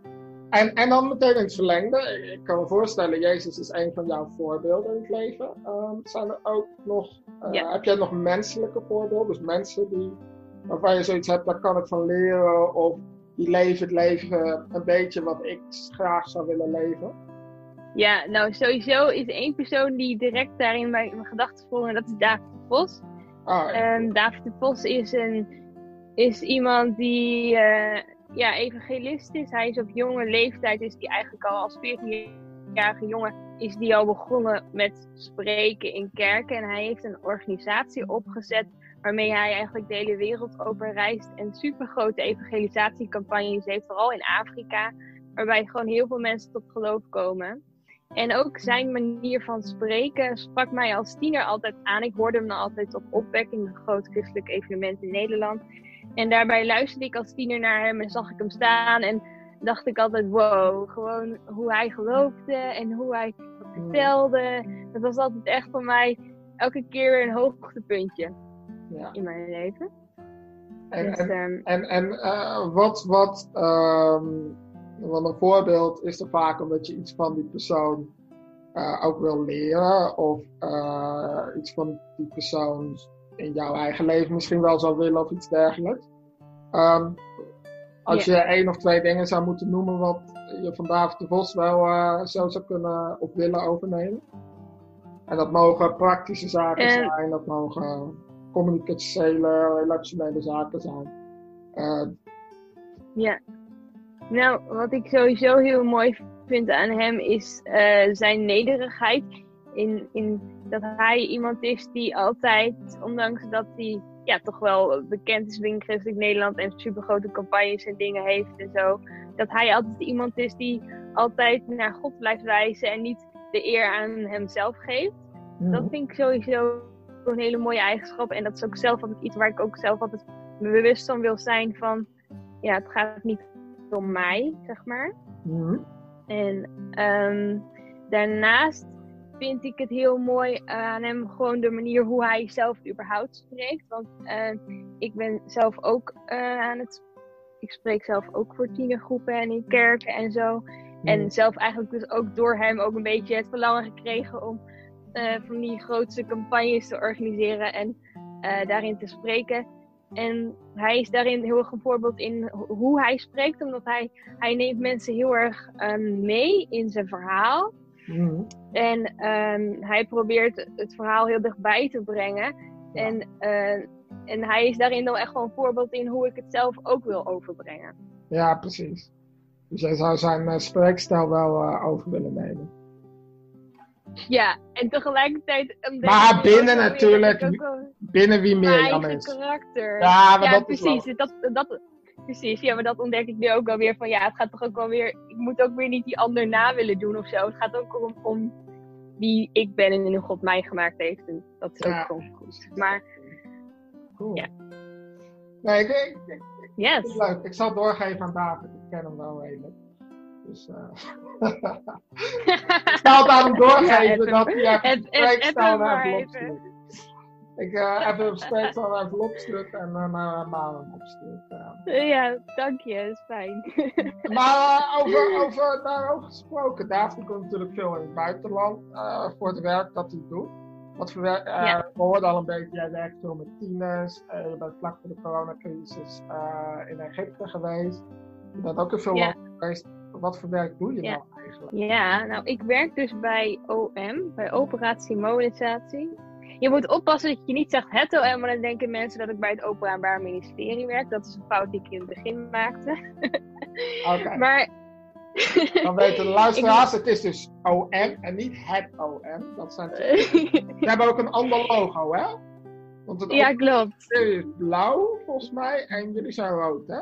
En, en dan meteen in het verlengde. Ik kan me voorstellen, Jezus is een van jouw voorbeelden in het leven. Ehm, zijn er ook nog, eh, Ja. heb jij nog menselijke voorbeelden? Dus mensen die, waarvan je zoiets hebt, daar kan ik van leren. Of die leven het leven een beetje wat ik graag zou willen leven. Ja, nou sowieso is één persoon die direct daarin bij mijn gedachten sprong en dat is David de Vos. Ah, En David de Vos is, een, is iemand die eh, ja, evangelist is. Hij is op jonge leeftijd, is die eigenlijk al als 14-jarige jongen, is die al begonnen met spreken in kerken. En hij heeft een organisatie opgezet waarmee hij eigenlijk de hele wereld over reist en supergrote evangelisatiecampagnes heeft, vooral in Afrika, waarbij gewoon heel veel mensen tot geloof komen. En ook zijn manier van spreken sprak mij als tiener altijd aan. Ik hoorde hem dan altijd op opwekking, een groot christelijk evenement in Nederland. En daarbij luisterde ik als tiener naar hem en zag ik hem staan. En dacht ik altijd, wow, gewoon hoe hij geloofde en hoe hij dat vertelde. Dat was altijd echt voor mij elke keer weer een hoogtepuntje ja. in mijn leven. En, Dus, en, ehm, En, en eh, wat, wat ehm, want een voorbeeld is er vaak omdat je iets van die persoon eh, ook wil leren. Of eh, iets van die persoon in jouw eigen leven misschien wel zou willen of iets dergelijks. Ehm, als je één of twee dingen zou moeten noemen wat je van David de Vos wel eh, zo zou kunnen of willen overnemen. En dat mogen praktische zaken En- zijn, dat mogen communicatiële, relationele zaken zijn. Eh, Ja. Nou, wat ik sowieso heel mooi vind aan hem is eh, zijn nederigheid. In, in dat hij iemand is die altijd, ondanks dat hij ja, toch wel bekend is binnen Christelijk Nederland en supergrote campagnes en dingen heeft en zo, dat hij altijd iemand is die altijd naar God blijft wijzen en niet de eer aan hemzelf geeft. Dat vind ik sowieso een hele mooie eigenschap. En dat is ook zelf altijd iets waar ik ook zelf altijd bewust van wil zijn van... Ja, het gaat niet om mij, zeg maar. Mhm. En ehm, daarnaast vind ik het heel mooi aan hem gewoon de manier hoe hij zelf überhaupt spreekt. Want eh, ik ben zelf ook eh, aan het... Ik spreek zelf ook voor tienergroepen en in kerken en zo. En zelf eigenlijk dus ook door hem ook een beetje het verlangen gekregen om eh, van die grootste campagnes te organiseren en daarin te spreken. En hij is daarin heel erg een voorbeeld in ho- hoe hij spreekt, omdat hij, hij neemt mensen heel erg ehm, mee in zijn verhaal. Mhm. En ehm, hij probeert het verhaal heel dichtbij te brengen. Ja. En, eh, en hij is daarin dan echt wel een voorbeeld in hoe ik het zelf ook wil overbrengen. Ja, precies. Dus jij zou zijn eh, spreekstijl wel eh, over willen nemen. Ja, en tegelijkertijd... Maar binnen natuurlijk wel- Binnen wie meer eigen is. karakter. Ja, maar ja, dat is precies. Dat, dat, precies. Ja, maar dat ontdek ik nu ook wel weer van ja, het gaat toch ook wel weer. Ik moet ook weer niet die ander na willen doen of zo. Het gaat ook om, om wie ik ben en hoe God mij gemaakt heeft. En dat is ook Ja. gewoon goed. Maar Cool. Ja. Nee, ik, ik, ik, ik vind yes. leuk. Ik zal doorgeven aan David. Ik ken hem wel redelijk. Dus eh [LAUGHS] ik zal het aan hem doorgeven Ja, dat hij even het- het- het naar maar envelop even. stuurt. Ik eh even een envelop stuurt en dan naar Maren opstuurt. ja. ja, dank je. Dat is fijn. [LAUGHS] Maar eh, over, over daarover gesproken, David komt natuurlijk veel in het buitenland eh, voor het werk dat hij doet. Wat voor werk, eh, Ja. we hoorden al een beetje, jij werkt veel met tieners, eh, je bent vlak voor de coronacrisis eh, in Egypte geweest. Je bent ook in veel Ja. geweest. Wat voor werk doe je Ja. nou eigenlijk? Ja, nou, ik werk dus bij OM, bij Operatie Mobilisatie. Je moet oppassen dat je niet zegt het OM, maar dan denken mensen dat ik bij het Openbaar Ministerie werk. Dat is een fout die ik in het begin maakte. Oké, [LAUGHS] Maar [LAUGHS] dan weten de luisteraars, [LAUGHS] het is dus OM en niet het OM. Dat zijn twee. We hebben ook een ander logo, hè? Want het ja, klopt. is blauw, volgens mij, en jullie zijn rood, hè?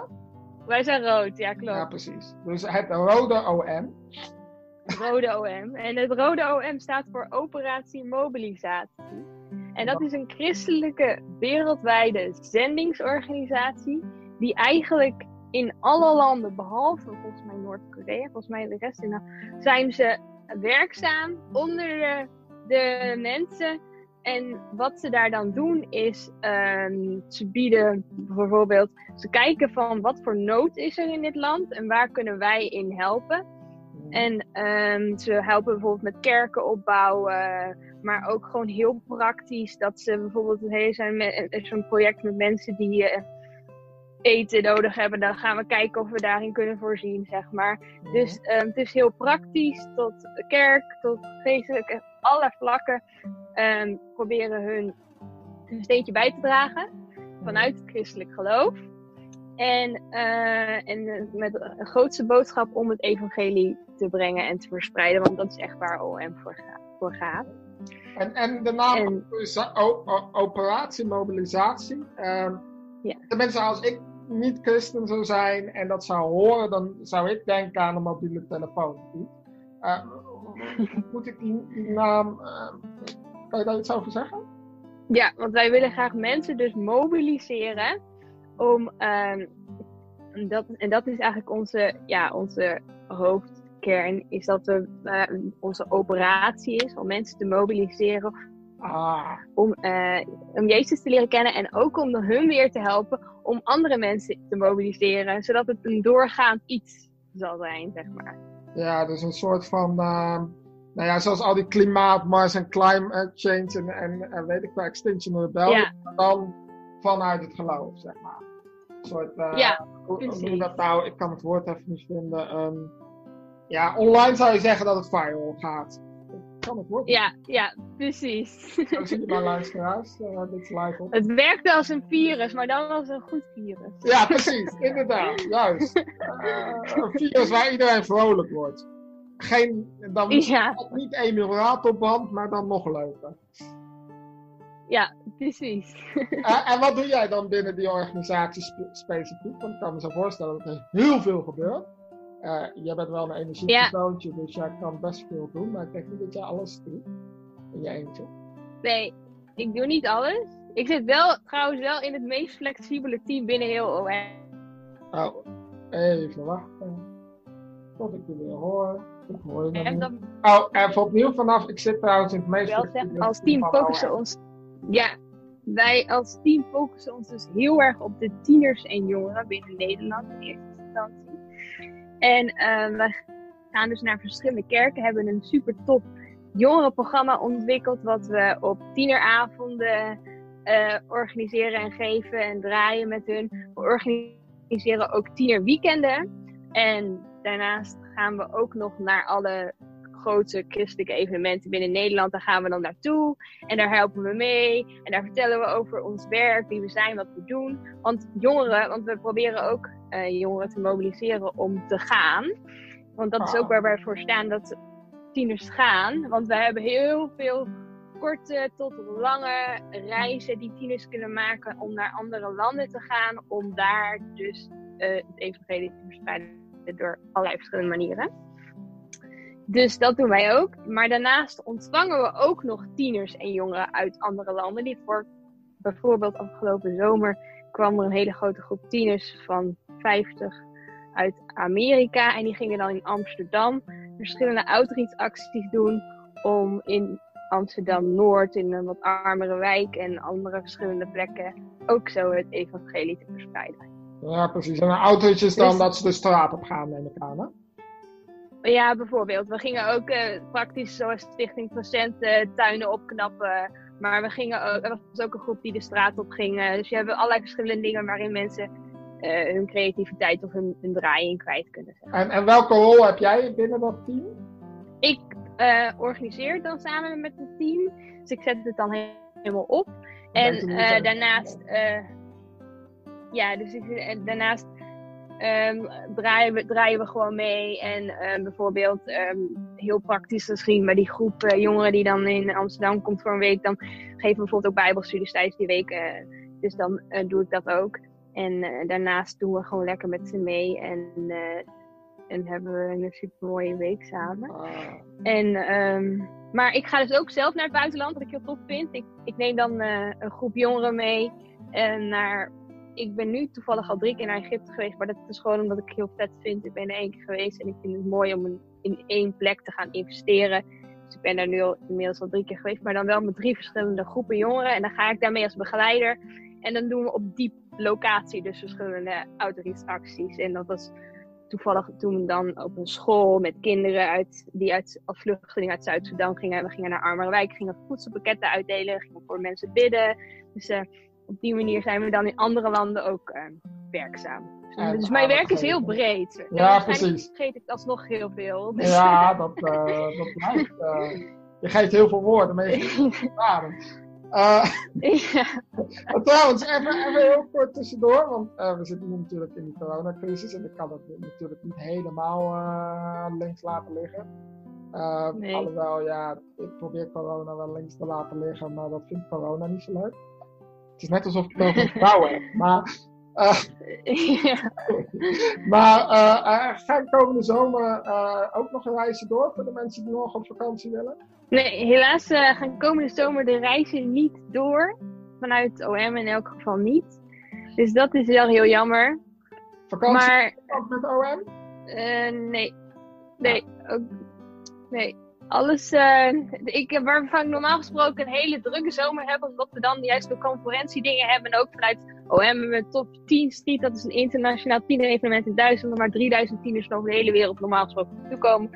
Wij zijn rood, ja, Ja, klopt. precies. Dus het rode OM. Rode OM. En het rode OM staat voor Operatie Mobilisatie. En dat is een christelijke wereldwijde zendingsorganisatie die eigenlijk in alle landen, behalve volgens mij Noord-Korea, volgens mij de rest in, zijn ze werkzaam onder de, de mensen en wat ze daar dan doen is, ehm, ze bieden bijvoorbeeld, ze kijken van wat voor nood is er in dit land en waar kunnen wij in helpen. En ehm, ze helpen bijvoorbeeld met kerken opbouwen, maar ook gewoon heel praktisch. Dat ze bijvoorbeeld hey, zijn zo'n project met mensen die eh, eten nodig hebben. Dan gaan we kijken of we daarin kunnen voorzien, zeg maar. Dus ehm, het is heel praktisch, tot kerk, tot geestelijk, echt alle vlakken ehm, proberen hun een steentje bij te dragen vanuit het christelijk geloof. En, eh, en met een grootste boodschap om het evangelie te brengen en te verspreiden, want dat is echt waar OM voor gaat. En, en de naam En- operatie mobilisatie. Ehm Ja. Tenminste, als ik niet christen zou zijn en dat zou horen, dan zou ik denken aan een mobiele telefoon. Eh, [LAUGHS] moet ik die, die naam. eh, kan je daar iets over zeggen? Ja, want wij willen graag mensen dus mobiliseren om, ehm, dat, en dat is eigenlijk onze, ja, onze hoofdkern, is dat we, eh, onze operatie is om mensen te mobiliseren Ah, om, eh, om Jezus te leren kennen en ook om hun weer te helpen om andere mensen te mobiliseren, zodat het een doorgaand iets zal zijn, zeg maar. ja, dus een soort van. ehm, nou ja, zoals al die klimaatmars en climate change en, en, en weet ik wel, Extinction Rebellion. Ja. Dan vanuit het geloof, zeg maar. Een soort. eh, Ja, hoe, dat nou? Ik kan het woord even niet vinden. ehm, ja, online zou je zeggen dat het viral gaat. Kan het woord niet. Ja, ja, precies. Zo zie je maar [LAUGHS] luisteraars. eh, dit is live op. Het werkte als een virus, maar dan als een goed virus. Ja, precies. Inderdaad. Juist. [LAUGHS] Eh, een virus waar iedereen vrolijk wordt. Geen, dan Ja, niet Emil op band, maar dan nog leuker. ja, precies. Eh, en wat doe jij dan binnen die organisatie spe- specifiek? Want ik kan me zo voorstellen dat er heel veel gebeurt. Eh, jij bent wel een energiepersoontje, dus jij kan best veel doen. Maar ik denk niet dat jij alles doet. In je eentje. Nee, ik doe niet alles. Ik zit wel trouwens wel in het meest flexibele team binnen heel OM. Oh, even wachten. Tot ik weer hoor. Ik hoor je En dan Oh, even opnieuw vanaf. Ik zit trouwens in het meest wel flexibele als team focussen ons. Ja, wij als team focussen ons dus heel erg op de tieners en jongeren binnen Nederland in eerste instantie. En eh, wij gaan dus naar verschillende kerken, hebben een super top jongerenprogramma ontwikkeld, wat we op tieneravonden eh, organiseren en geven en draaien met hun. We organiseren ook tienerweekenden. En daarnaast gaan we ook nog naar alle grote christelijke evenementen binnen Nederland. Daar gaan we dan naartoe en daar helpen we mee. En daar vertellen we over ons werk, wie we zijn, wat we doen. Want jongeren, want we proberen ook eh, jongeren te mobiliseren om te gaan. Want dat is ook waar wij voor staan, dat tieners gaan. Want we hebben heel veel korte tot lange reizen die tieners kunnen maken om naar andere landen te gaan. Om daar dus eh, het evangelie te verspreiden door allerlei verschillende manieren. Dus dat doen wij ook. Maar daarnaast ontvangen we ook nog tieners en jongeren uit andere landen. Die voor bijvoorbeeld afgelopen zomer kwam er een hele grote groep tieners van 50 uit Amerika. En die gingen dan in Amsterdam verschillende outreach-acties doen om in Amsterdam Noord, in een wat armere wijk en andere verschillende plekken, ook zo het evangelie te verspreiden. Ja, precies. En een is dan Dus- dat ze de straat op gaan, neem ik aan. Hè? Ja, bijvoorbeeld. We gingen ook eh, praktisch zoals Stichting Procent eh, tuinen opknappen. Maar we gingen ook, er was ook een groep die de straat op ging. dus je hebt allerlei verschillende dingen waarin mensen eh, hun creativiteit of hun, hun draaiing kwijt kunnen zetten. En, en welke rol heb jij binnen dat team? Ik organiseer het dan samen met het team. Dus ik zet het dan he- helemaal op. En daarnaast, ja, dus ik, en daarnaast ehm, draaien, we, draaien we gewoon mee. En ehm, bijvoorbeeld, ehm, heel praktisch misschien, bij die groep eh, jongeren die dan in Amsterdam komt voor een week, dan geven we bijvoorbeeld ook bijbelstudies tijdens die week. eh, dus dan eh, doe ik dat ook. En daarnaast doen we gewoon lekker met ze mee. En, en hebben we een super mooie week samen. Ah, En, maar ik ga dus ook zelf naar het buitenland, wat ik heel tof vind. Ik, ik neem dan een groep jongeren mee. Naar, ik ben nu toevallig al drie keer naar Egypte geweest, maar dat is gewoon omdat ik heel vet vind. Ik ben er één keer geweest en ik vind het mooi om in één plek te gaan investeren. Dus ik ben daar nu al, inmiddels al drie keer geweest, maar dan wel met drie verschillende groepen jongeren. En dan ga ik daarmee als begeleider. En dan doen we op die locatie dus verschillende outreach-acties. En dat was toevallig toen dan op een school met kinderen uit, die uit, als vluchteling uit Zuid-Soedan gingen. We gingen naar armere wijken, gingen voedselpakketten uitdelen, gingen voor mensen bidden. Dus eh, op die manier zijn we dan in andere landen ook eh, werkzaam. En dus mijn werk is heel breed. Ja, precies. vergeet ik alsnog heel veel. Dus- Ja, dat, eh dat blijkt. eh. je geeft heel veel woorden, maar je geeft. [LAUGHS] Eh, ja. trouwens, even, even heel kort tussendoor, want we zitten nu natuurlijk in die coronacrisis en ik kan het natuurlijk niet helemaal links laten liggen. Nee. Alhoewel, ja, ik probeer corona wel links te laten liggen, maar dat vindt corona niet zo leuk. Het is net alsof ik het over vrouwen heb, maar... ja. [LAUGHS] Maar eh, ga ik komende zomer ook nog reizen door voor de mensen die nog op vakantie willen? Nee, helaas gaan komende zomer de reizen niet door. Vanuit OM in elk geval niet. Dus dat is wel heel jammer. Vakantie Maar ook met OM? nee. Nee, ook, nee. Alles, eh, ik, waarvan ik normaal gesproken een hele drukke zomer heb, omdat we dan juist de conferentiedingen hebben. En ook vanuit OM hebben we Top 10 Street, dat is een internationaal tienerevenement in Duitsland, waar 3000 tieners van over de hele wereld normaal gesproken naartoe komen.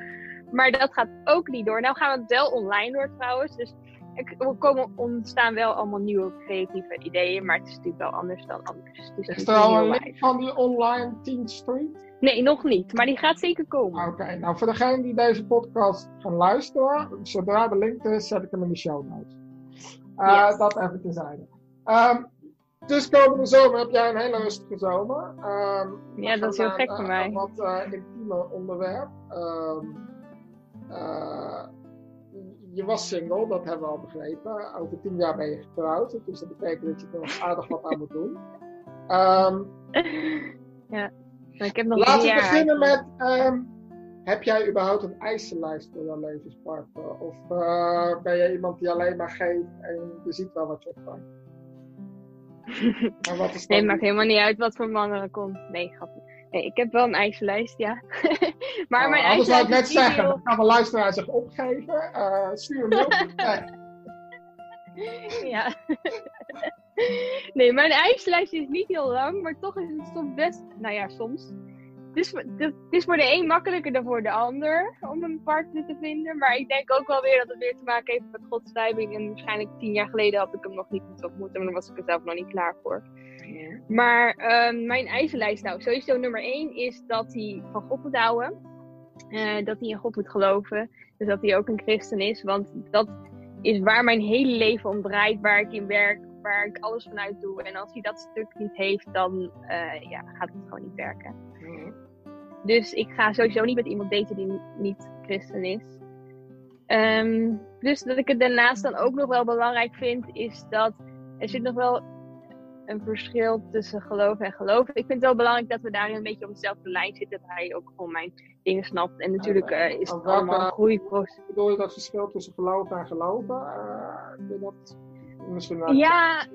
Maar dat gaat ook niet door. Nou gaan we het wel online door trouwens. Dus er komen, ontstaan wel allemaal nieuwe creatieve ideeën. Maar het is natuurlijk wel anders dan anders. Is er al een link van die online 10 Street? Nee, nog niet. Maar die gaat zeker komen. Oké, nou voor degenen die deze podcast gaan luisteren, zodra de link er is, zet ik hem in de show notes. Eh, Yes. Dat even tezijde. Ehm dus komende zomer heb jij een hele rustige zomer. Ehm, Ja, dat is heel gek eh, voor mij. Een wat intiemer onderwerp. Ehm, eh, je was single, dat hebben we al begrepen. Over tien jaar ben je getrouwd. Dus dat betekent dat je er nog aardig wat aan moet doen. Ehm, [LAUGHS] ja. Maar ik heb nog Laten we beginnen met, ehm, heb jij überhaupt een eisenlijst voor jouw levenspartner? Of eh, ben je iemand die alleen maar geeft en je ziet wel wat je opvangt? [LAUGHS] Nee, dan- maakt helemaal niet uit wat voor mannen er komt. Nee, grapje. Ik heb wel een eisenlijst, ja. [LAUGHS] maar Oh, mijn anders zou ik net zeggen, dan kan de luisteraar zich opgeven. eh stuur een mail. Nee. [LAUGHS] Ja. [LAUGHS] nee, mijn eisenlijst is niet heel lang, maar toch is het soms best... Nou ja, soms. Het is, voor- het is voor de een makkelijker dan voor de ander om een partner te vinden. Maar ik denk ook wel weer dat het weer te maken heeft met Gods timing. En waarschijnlijk tien jaar geleden had ik hem nog niet moeten ontmoeten, maar dan was ik er zelf nog niet klaar voor. Maar ehm, mijn eisenlijst, nou, sowieso nummer één is dat hij van God moet houden. Eh, dat hij in God moet geloven. Dus dat hij ook een christen is. Want dat is waar mijn hele leven om draait, waar ik in werk, waar ik alles vanuit doe. En als hij dat stuk niet heeft, dan eh, ja, gaat het gewoon niet werken. Dus ik ga sowieso niet met iemand daten die niet christen is. Ehm, dus dat ik het daarnaast dan ook nog wel belangrijk vind, is dat er zit nog wel een verschil tussen geloof en geloof. Ik vind het wel belangrijk dat we daarin een beetje op dezelfde lijn zitten. Dat hij ook gewoon mijn dingen snapt. En natuurlijk eh, is het allemaal een groeiproces. Bedoel je dat verschil tussen geloven en geloven? Eh, dat misschien wel Ja.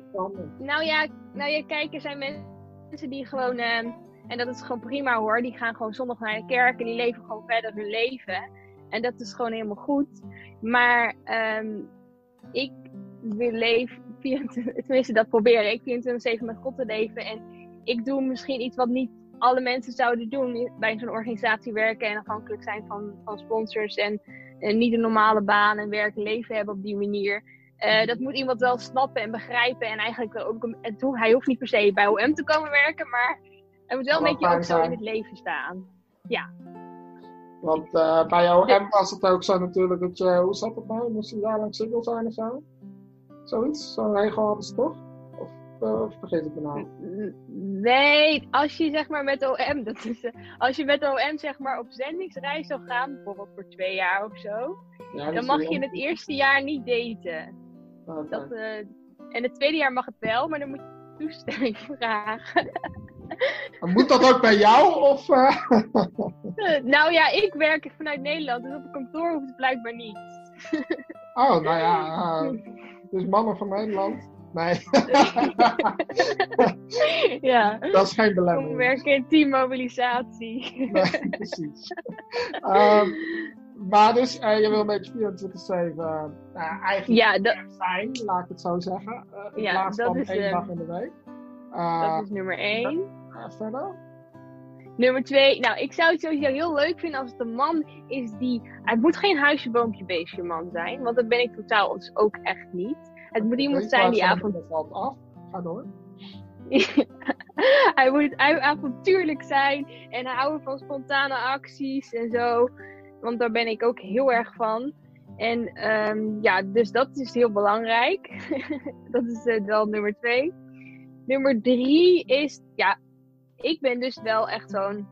Nou ja, nou ja, kijk, er zijn mensen die gewoon, ehm, en dat is gewoon prima hoor, die gaan gewoon zondag naar de kerk en die leven gewoon verder hun leven. En dat is gewoon helemaal goed. Maar ehm, ik wil leven, 24 tenminste dat probeer ik, 24-7 met God te leven. En ik doe misschien iets wat niet alle mensen zouden doen bij zo'n organisatie werken en afhankelijk zijn van, van sponsors en, en niet een normale baan en werk en leven hebben op die manier. Eh, dat moet iemand wel snappen en begrijpen. En eigenlijk ook hij hoeft niet per se bij OM te komen werken, maar hij moet wel een beetje ook zo in het leven staan. Want eh, bij jouw M was het ook zo natuurlijk dat je, hoe zat het nou? Je moest een jaar lang single zijn of zo? Zoiets? Zo'n ze toch? Of eh, of vergeet ik me nou? Nee, als je zeg maar met OM, dat is, eh, als je met OM zeg maar op zendingsreis zou gaan, bijvoorbeeld voor twee jaar of zo, Ja, dan mag je het eerste jaar niet daten. Oké. Dat, eh, en het tweede jaar mag het wel, maar dan moet je toestemming [LAUGHS] vragen. Maar Moet dat ook bij jou? Of, [LAUGHS] nou ja, ik werk vanuit Nederland, dus op een kantoor hoeft het blijkbaar niet. Oh, nou ja. [LAUGHS] eh, dus mannen van Nederland? Nee, [LAUGHS] ja. dat is geen belemmering. werken in teammobilisatie. Nee, precies. Ehm, maar dus, eh, je wil een beetje 24-7 eh, eigenlijk Ja, dat, zijn, laat ik het zo zeggen. eh, in Ja, plaats dat van is, één dag in de week. Dat is nummer één. verder? Nummer twee, nou, ik zou het sowieso heel leuk vinden als het een man is die. Het moet geen huisje, boompje, beestje man zijn, want dat ben ik totaal dus ook echt niet. Het moet iemand Weet zijn die avond. Dat valt af. Ga door. [LAUGHS] hij moet hij- avontuurlijk zijn en houden van spontane acties en zo. Want daar ben ik ook heel erg van. En ehm, ja, dus dat is heel belangrijk. [LAUGHS] dat is eh, wel nummer twee. Nummer drie is, ja, ik ben dus wel echt zo'n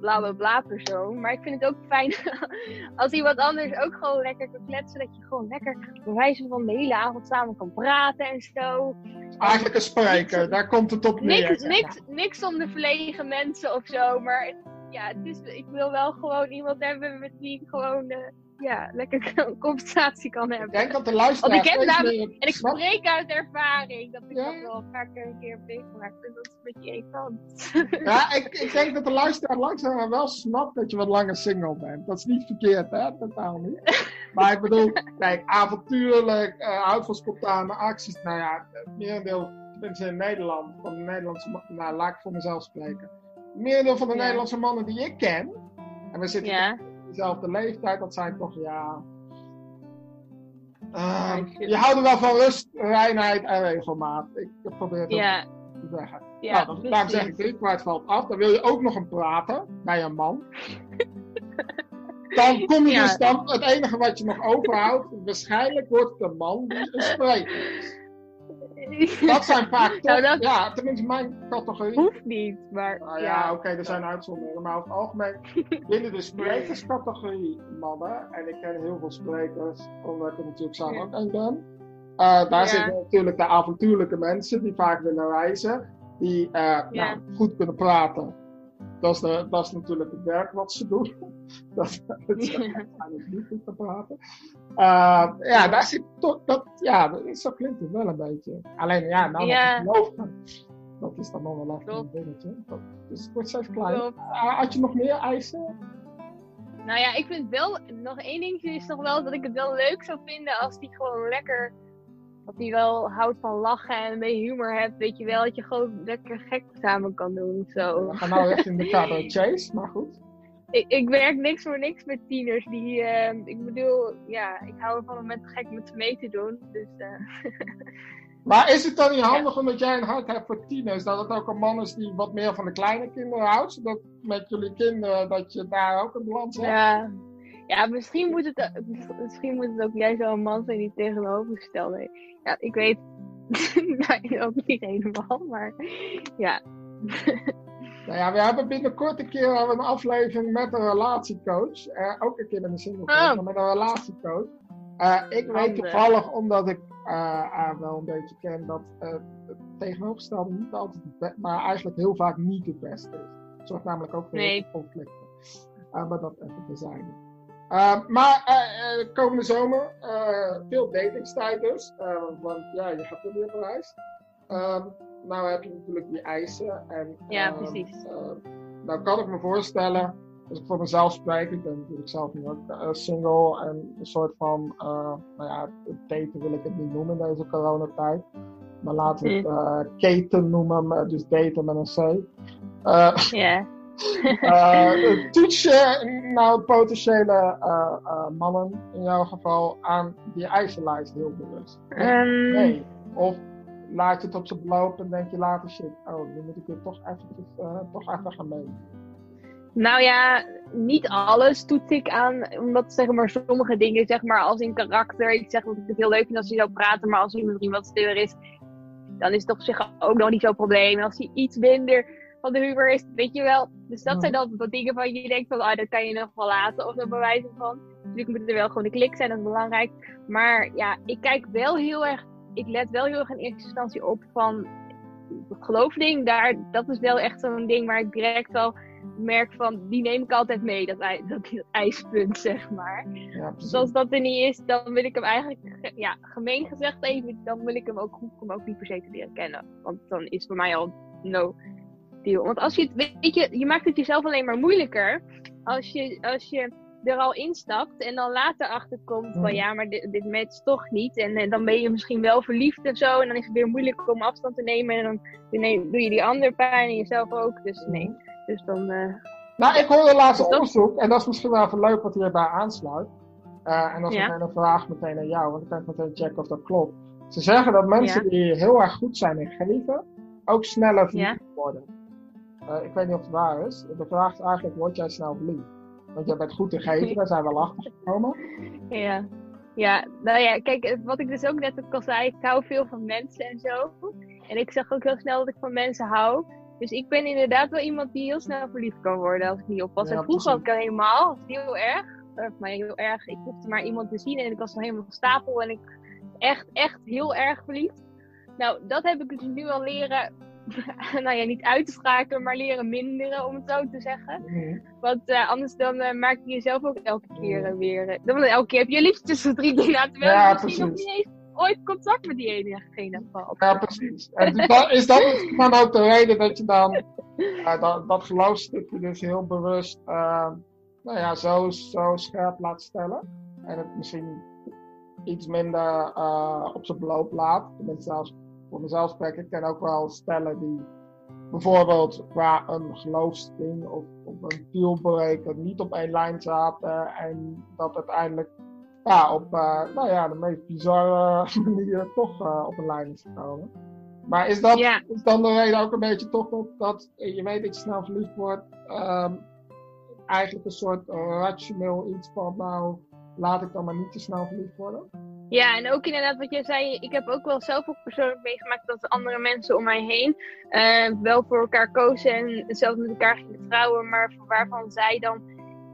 bla bla bla persoon. Maar ik vind het ook fijn [LAUGHS] als iemand anders ook gewoon lekker kan kletsen. Dat je gewoon lekker bij wijze van de hele avond samen kan praten en zo. Eigenlijk een spreker, daar komt het op neer. Niks, niks om de verlegen mensen of zo. Maar ja, het is, ik wil wel gewoon iemand hebben met wie ik gewoon eh, ja, lekker [LAUGHS] een conversatie kan Ik hebben. denk dat de luisteraar Want ik heb steeds namelijk- meer En ik spreek uit ervaring dat ik Ja. dat wel vaak een keer heb meegemaakt. Dus dat is een beetje irritant. [LAUGHS] Ja, ik, ik denk dat de luisteraar langzaam wel snapt dat je wat langer single bent. Dat is niet verkeerd, hè? Totaal niet. Maar ik bedoel, kijk, avontuurlijk, eh houdt van spontane acties. Nou ja, het merendeel, tenminste in Nederland, van de Nederlandse nou laat ik voor mezelf spreken. Het merendeel van de Ja. Nederlandse mannen die ik ken, en we zitten ja, dezelfde leeftijd, dat zijn toch, ja... eh, Meisjes. je houdt er wel van rust, reinheid en regelmaat. Ik probeer het te zeggen. ja. nou, dan, daarom zeg ik drie kwart valt af. Dan wil je ook nog een praten bij een man. Dan [LAUGHS] kom je Ja. dus dan, het enige wat je nog overhoudt, waarschijnlijk wordt het een man die een spreker is. [LAUGHS] Dat zijn vaak toch, Nou, dat- ja, tenminste mijn categorie. Hoeft niet, maar Nou ja. ja, oké, er zijn uitzonderingen, maar over het algemeen [LAUGHS] binnen de sprekerscategorie mannen, en ik ken heel veel sprekers, omdat ik er natuurlijk zelf Ja. ook een ben. eh, daar zitten natuurlijk de avontuurlijke mensen die vaak willen reizen, die eh, nou, goed kunnen praten. Dat is, de, dat is natuurlijk het werk wat ze doen. [LAUGHS] dat, is niet goed te praten. Eh, ja, daar zit toch, dat, ja, zo klinkt het wel een beetje. Alleen, ja, nou, Ja. geloven. Dat is dan nog wel een dingetje. Dat, dus het wordt steeds kleiner. Klopt. Ah, had je nog meer eisen? Nou ja, ik vind wel, nog één dingetje is nog wel dat ik het wel leuk zou vinden als die gewoon lekker, dat die wel houdt van lachen en een beetje humor hebt, weet je wel, dat je gewoon lekker gek samen kan doen. Zo. We gaan nou echt in de cabaret [LAUGHS] chase, maar goed. Ik, ik werk niks voor niks met tieners die, eh, ik bedoel, ja, ik hou ervan om met gek met ze mee te doen. Dus eh, [LAUGHS] Maar is het dan niet handig omdat jij een hart hebt voor tieners, dat het ook een man is die wat meer van de kleine kinderen houdt, zodat met jullie kinderen dat je daar ook een balans hebt? ja. Ja, misschien moet, het, misschien moet het ook jij zo'n man zijn die tegenovergestelde. Ja, ik weet [LAUGHS] nou, ook niet helemaal, maar ja. [LAUGHS] Nou ja, we hebben binnenkort een keer een aflevering met een relatiecoach. Eh, ook een keer met een single coach, Oh. maar met een relatiecoach. Eh, ik weet toevallig, omdat ik eh, haar wel een beetje ken, dat eh, het tegenovergestelde niet altijd het beste, maar eigenlijk heel vaak niet het beste is. Het zorgt namelijk ook voor Nee. conflicten. Eh, maar dat even terzijde. Uh, maar eh, eh, komende zomer, eh, veel datingstijd dus. Eh, want ja, je gaat er weer op reis. Ehm, nou heb je natuurlijk die eisen. En, Ja, ehm, precies. eh, nou kan ik me voorstellen, als ik voor mezelf spreek, ik ben natuurlijk zelf nu ook eh, single en een soort van, eh, nou ja, daten wil ik het niet noemen in deze coronatijd. Maar laten we het eh, keten noemen, dus daten met een C. Eh, Ja. eh, [LAUGHS] toets je nou potentiële eh, eh, mannen in jouw geval aan die eisenlijst heel bewust? Ehm, Nee. Of laat je het op zijn lopen en denk je later shit, oh, nu moet ik er toch eventjes, eh, toch even gaan mee. Nou ja, niet alles toets ik aan, omdat zeg maar sommige dingen, zeg maar als in karakter, ik zeg dat ik het heel leuk vind als hij zou praten, maar als iemand iemand stiller is, dan is het toch op zich ook nog niet zo'n probleem. En als hij iets minder van de humor is, weet je wel. Dus dat zijn dan wat dingen van je denkt van, ah, dat kan je nog wel laten of zo bewijzen van. Natuurlijk moet er wel gewoon de klik zijn, dat is belangrijk. Maar ja, ik kijk wel heel erg, ik let wel heel erg in eerste instantie op van geloofding. Daar, dat is wel echt zo'n ding waar ik direct al merk van, die neem ik altijd mee, dat, dat, dat ijspunt, zeg maar. Ja. Dus als dat er niet is, dan wil ik hem eigenlijk, ge- ja, gemeen gezegd even, dan wil ik hem ook, hoef ik hem ook niet per se te leren kennen. Want dan is voor mij al no deal. Want als je het, weet je, je maakt het jezelf alleen maar moeilijker als je, als je er al instapt en dan later achterkomt van ja, maar dit, dit matcht toch niet. En, eh, dan ben je misschien wel verliefd en zo. En dan is het weer moeilijk om afstand te nemen. En dan doe doe je die ander pijn en jezelf ook. Dus nee. Dus dan. eh, Nou, ik hoorde laatst een Dat- onderzoek, en dat is misschien wel even leuk wat hierbij aansluit. Eh, en dat is Ja. meteen een vraag meteen aan jou, want dan kan ik meteen checken of dat klopt. Ze zeggen dat mensen Ja. die heel erg goed zijn in geven, ook sneller verliefd Ja. worden. Eh, ik weet niet of het waar is. De vraag is eigenlijk, word jij snel verliefd? Want jij bent goed in geven, [LAUGHS] daar zijn we wel achter gekomen. Ja. Ja, nou ja, kijk, eh, wat ik dus ook net ook al zei, ik hou veel van mensen en zo. En ik zeg ook heel snel dat ik van mensen hou. Dus ik ben inderdaad wel iemand die heel snel verliefd kan worden als ik niet oppas. Ja, en vroeger had precies. ik dat helemaal, heel erg. Of maar heel erg, ik hoefde maar iemand te zien en ik was dan helemaal stapel en ik echt, echt heel erg verliefd. Nou, dat heb ik dus nu al leren, [LAUGHS] nou ja, niet uit te schakelen, maar leren minderen, om het zo te zeggen. Want eh, anders dan eh, maak je jezelf ook elke keer eh, weer. dan elke keer heb je liefdesverdriet na terwijl Ja, je misschien nog niet eens ooit contact met die hebt gehad. Ja, precies. En dus dat, is dat dan ook de reden dat je dan [LAUGHS] eh, dat, dat geloofstukje dus heel bewust nou ja, zo, zo scherp laat stellen? En het misschien iets minder op zijn beloop laat. Tenminste, zelfs voor mezelf spreek ik ken ook wel stellen die bijvoorbeeld qua een geloofsding of, of een dealbreaker niet op één lijn zaten en dat uiteindelijk ja, op eh, nou ja, de meest bizarre [LAUGHS] manier toch eh, op een lijn is gekomen. Maar is dat Ja. is dan de reden ook een beetje toch op dat je weet dat je snel verliefd wordt, ehm, eigenlijk een soort rationeel iets van nou, laat ik dan maar niet te snel verliefd worden? Ja, en ook inderdaad wat jij zei, ik heb ook wel zelf ook persoonlijk meegemaakt dat andere mensen om mij heen eh, wel voor elkaar kozen en zelf met elkaar gingen trouwen, maar waarvan zij dan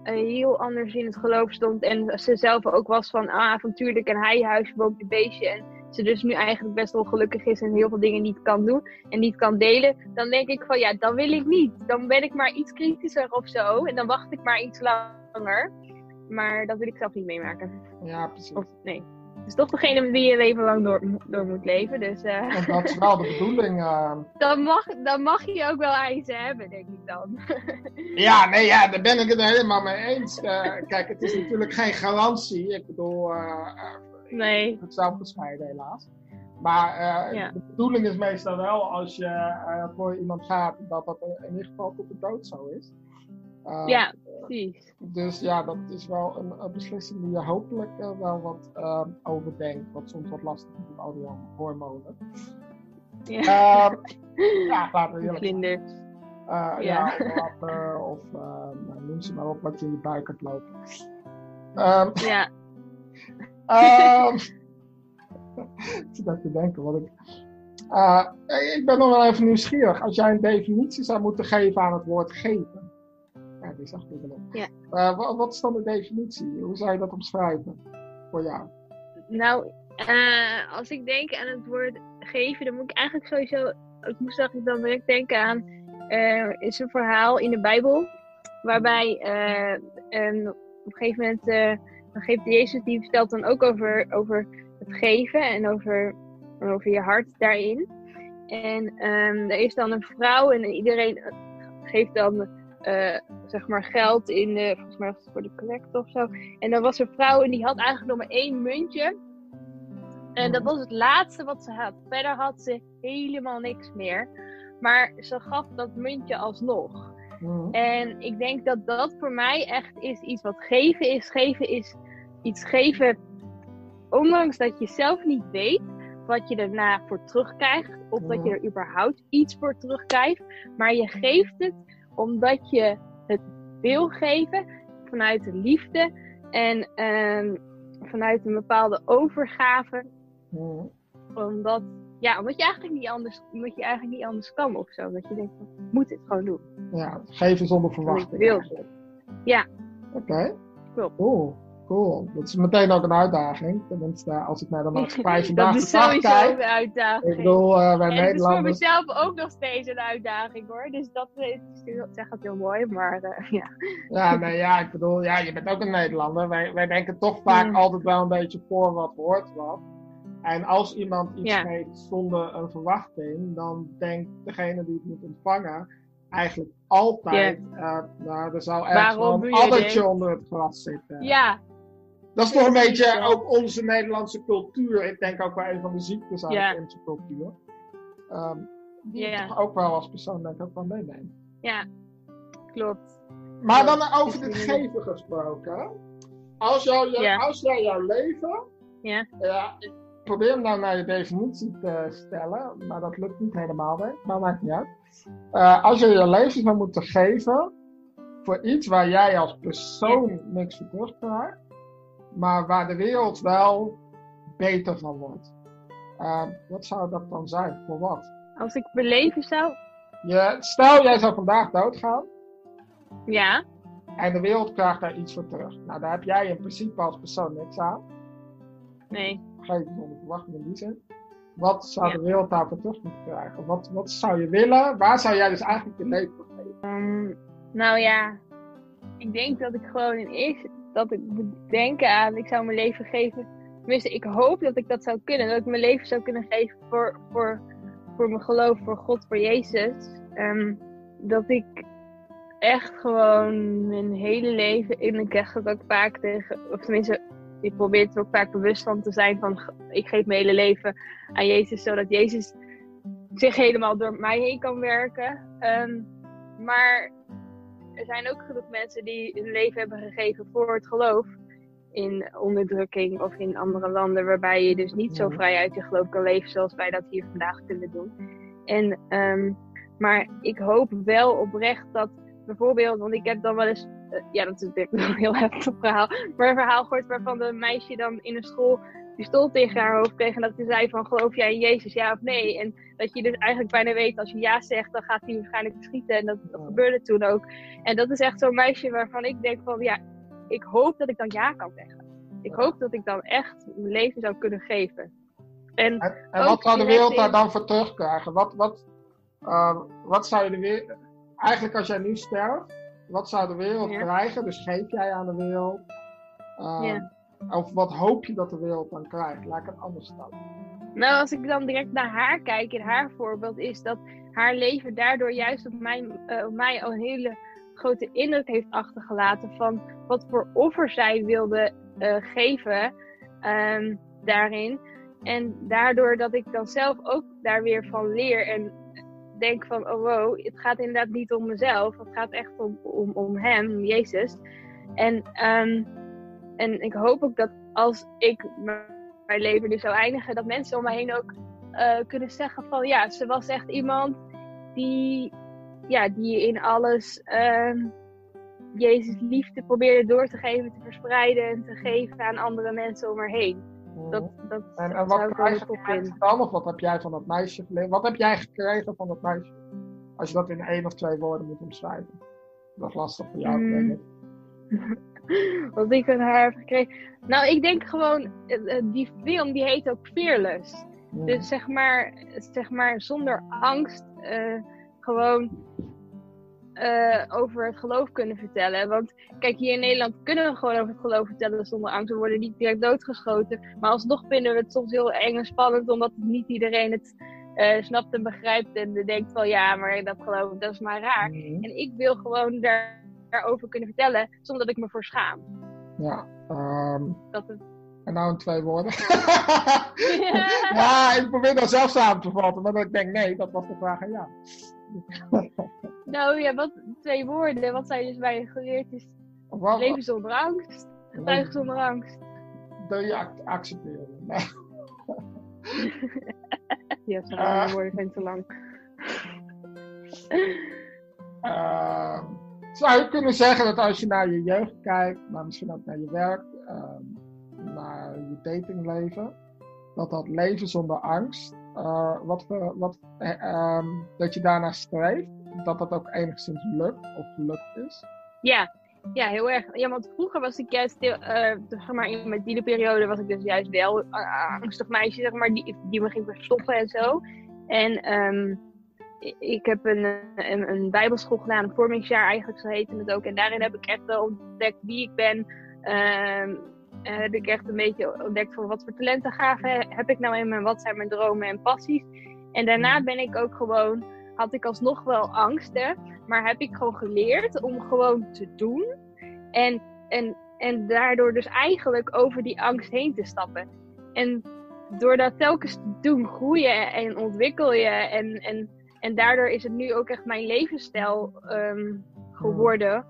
eh, heel anders in het geloof stond en ze zelf ook was van ah, avontuurlijk en hij huisje boven de beestje en ze dus nu eigenlijk best wel gelukkig is en heel veel dingen niet kan doen en niet kan delen, dan denk ik van ja, dan wil ik niet. Dan ben ik maar iets kritischer of zo en dan wacht ik maar iets langer. Maar dat wil ik zelf niet meemaken. Ja, precies. Of, nee. Het is toch degene wie je leven lang door, door moet leven. Dus eh, dat is wel de bedoeling. eh. dan, mag, dan mag je ook wel eisen hebben, denk ik dan. [LAUGHS] Ja, nee, ja, daar ben ik het helemaal mee eens. Eh, kijk, het is natuurlijk geen garantie. Ik bedoel, nee. ben zelf bescheiden helaas. Maar Ja. de bedoeling is meestal wel als je voor ieder gaat, dat dat in ieder geval tot de dood zo is. Eh, Ja, precies. Dus ja, dat is wel een, een beslissing die je hopelijk eh, wel wat eh, overdenkt. Wat soms wat lastig is met al die hormonen. Ja. Ehm, [LAUGHS] ja, laten we eerlijk zijn. Vlinder. Ja, Ja. [LAUGHS] of nou, noem ze maar op wat je in je buik hebt lopen. Ehm, Ja. [LAUGHS] ehm, ik zit even te denken wat ik. Ik ben nog wel even nieuwsgierig. Als jij een definitie zou moeten geven aan het woord geven. Ja, zag. Eh, wat, wat is dan de definitie? Hoe zou je dat omschrijven voor jou? Nou, eh, als ik denk aan het woord geven, dan moet ik eigenlijk sowieso. Ik moest eigenlijk dan direct denken aan. eh, is een verhaal in de Bijbel. Waarbij op een gegeven moment. dan geeft Jezus die vertelt dan ook over, over het geven en over, over je hart daarin. En ehm, er is dan een vrouw en iedereen geeft dan eh, zeg maar geld in, de, volgens mij was het voor de collect of zo. En dan was er een vrouw en die had eigenlijk nog maar één muntje. En dat was het laatste wat ze had. Verder had ze helemaal niks meer. Maar ze gaf dat muntje alsnog. Mhm. En ik denk dat dat voor mij echt is iets wat geven is. Geven is iets geven, ondanks dat je zelf niet weet wat je daarna voor terugkrijgt. Of dat je er überhaupt iets voor terugkrijgt. Maar je geeft het omdat je het wil geven vanuit de liefde. En ehm, vanuit een bepaalde overgave. Mhm. Omdat, ja, omdat je eigenlijk niet anders, omdat je eigenlijk niet anders kan of zo. Dat je denkt, van, ik moet dit gewoon doen. Ja, geven zonder verwachting. wil. Ja. Oké. Klopt. Cool. Cool. Dat is meteen ook een uitdaging. Tenminste, als ik naar de maatschappij [LAUGHS] vandaag dat is sowieso kijk. een uitdaging. Ik bedoel, eh, wij en het is voor Nederlanders. mezelf ook nog steeds een uitdaging hoor. Dus dat eh, zeg het heel mooi, maar eh, [LAUGHS] ja. Ja, nee, ja, ik bedoel, ja, je bent ook een Nederlander. Wij, wij denken toch vaak Mm. altijd wel een beetje voor wat hoort wat. En als iemand iets Ja. geeft zonder een verwachting, dan denkt degene die het moet ontvangen, eigenlijk altijd. eh, nou, er zou ergens wel een addertje onder het gras zitten. Ja, Dat is toch een beetje ook onze Nederlandse cultuur. Ik denk ook wel een van de ziektes uit Ja. onze cultuur. Ehm, die Ja. ik toch ook wel als persoon denk ik ook wel meenemen. ja, klopt. Maar dan over het geven gesproken. Als, jou, als jij jouw leven. Ja. ja, ik probeer hem nou naar je definitie te stellen, maar dat lukt niet helemaal, denk ik. Maar maakt niet uit. Eh, als je je leven zou moeten geven voor iets waar jij als persoon niks voor terugkrijgt, maar waar de wereld wel beter van wordt. Eh, wat zou dat dan zijn? Voor wat? Als ik mijn leven zou... Je, stel, jij zou vandaag doodgaan. Ja, En de wereld krijgt daar iets voor terug. Nou, daar heb jij in principe als persoon niks aan. nee. Geen bijzondere verwachting in die zin. Wat zou Ja. de wereld daarvoor terug moeten krijgen? Wat, wat zou je willen? Waar zou jij dus eigenlijk je leven voor geven? Ehm, nou ja, ik denk dat ik gewoon in eerste... Dat ik moet denken aan... Ik zou mijn leven geven... Tenminste, ik hoop dat ik dat zou kunnen. Dat ik mijn leven zou kunnen geven voor, voor, voor mijn geloof, voor God, voor Jezus. Ehm, dat ik echt gewoon mijn hele leven... En ik zeg het ook vaak tegen... Of tenminste, ik probeer er ook vaak bewust van te zijn van... Ik geef mijn hele leven aan Jezus, zodat Jezus zich helemaal door mij heen kan werken. Ehm, maar er zijn ook genoeg mensen die hun leven hebben gegeven voor het geloof. In onderdrukking of in andere landen, waarbij je dus niet zo Mhm. vrij uit je geloof kan leven zoals wij dat hier vandaag kunnen doen. En, ehm, maar ik hoop wel oprecht dat bijvoorbeeld, want ik heb dan wel eens, eh, ja, dat is natuurlijk [LAUGHS] een heel heftig verhaal, maar een verhaal gehoord waarvan een meisje dan in een school pistool tegen haar hoofd kreeg en dat ze zei van geloof jij in Jezus, ja of nee? En dat je dus eigenlijk bijna weet als je ja zegt, dan gaat hij waarschijnlijk schieten en dat, gebeurde toen ook. En dat is echt zo'n meisje waarvan ik denk van ja, ik hoop dat ik dan ja kan zeggen. Ik hoop dat ik dan echt mijn leven zou kunnen geven. En En, wat zou de wereld daar dan voor terugkrijgen? Wat, wat, eh, wat zou je de wereld... Eigenlijk als jij nu sterft, wat zou de wereld Ja. krijgen? Dus geef jij aan de wereld? Eh, Ja. Of wat hoop je dat de wereld dan krijgt? Laat ik het anders stellen. Nou, als ik dan direct naar haar kijk, in haar voorbeeld, is dat haar leven daardoor juist op mij, eh, mij al een hele grote indruk heeft achtergelaten van wat voor offer zij wilde eh, geven ehm, daarin. En daardoor dat ik dan zelf ook daar weer van leer en denk van, oh wow, het gaat inderdaad niet om mezelf, het gaat echt om, om, om hem, om Jezus. En, ehm, en ik hoop ook dat als ik mijn leven nu zou eindigen, dat mensen om mij heen ook eh, kunnen zeggen van ja, ze was echt iemand die, ja, die in alles ehm, Jezus liefde probeerde door te geven, te verspreiden en te geven aan andere mensen om haar heen. Dat, dat En, wat dan? Of wat heb jij van dat meisje geleerd? Wat heb jij gekregen van dat meisje? Als je dat in één of twee woorden moet omschrijven. Dat is lastig voor jou, Mm. denk ik. [LAUGHS] [LAUGHS] Wat ik van haar heb gekregen. Nou, ik denk gewoon, eh, eh, die film die heet ook Fearless. Dus zeg maar, zeg maar zonder angst eh, gewoon over het geloof kunnen vertellen. Want kijk, hier in Nederland kunnen we gewoon over het geloof vertellen zonder angst. We worden niet direct doodgeschoten. Maar alsnog vinden we het soms heel eng en spannend, omdat niet iedereen het snapt en begrijpt. En denkt van ja, maar dat geloof ik, dat is maar raar. Mm. En ik wil gewoon daar, daarover kunnen vertellen zonder dat ik me voor schaam. Ja, ehm, Dat het... en nou in twee woorden. ja, [LAUGHS] ik probeer dat zelf samen te vatten, maar ik denk nee, dat was de vraag aan jou. [LAUGHS] Nou ja, wat, twee woorden. Wat zij dus bij je geleerd is wat? leven zonder angst. Getuigen zonder angst. Dat je ac- accepteren. [LAUGHS] Nee. Ja, sorry, mijn woorden zijn te lang. Ehm, zou je kunnen zeggen dat als je naar je jeugd kijkt, maar misschien ook naar je werk, ehm, naar je datingleven, dat dat leven zonder angst, eh, wat, wat, eh, ehm, dat je daarnaar streeft, dat dat ook enigszins lukt of gelukt is? Ja, ja, heel erg. Ja, want vroeger was ik juist, eh, zeg maar, in mijn tienerperiode was ik dus juist wel een angstig meisje, zeg maar, die, die me ging verstoppen en zo. En ehm, ik heb een, een, een bijbelschool gedaan, een vormingsjaar eigenlijk, zo heette het ook. En daarin heb ik echt wel ontdekt wie ik ben. Ehm, en heb ik echt een beetje ontdekt van wat voor talenten gaven heb ik nou in me en wat zijn mijn dromen en passies. En daarna ben ik ook gewoon had ik alsnog wel angsten. Maar heb ik gewoon geleerd om gewoon te doen. En, en, en daardoor dus eigenlijk over die angst heen te stappen. En door dat telkens te doen, groeien en ontwikkel je. En, en, en daardoor is het nu ook echt mijn levensstijl ehm, geworden.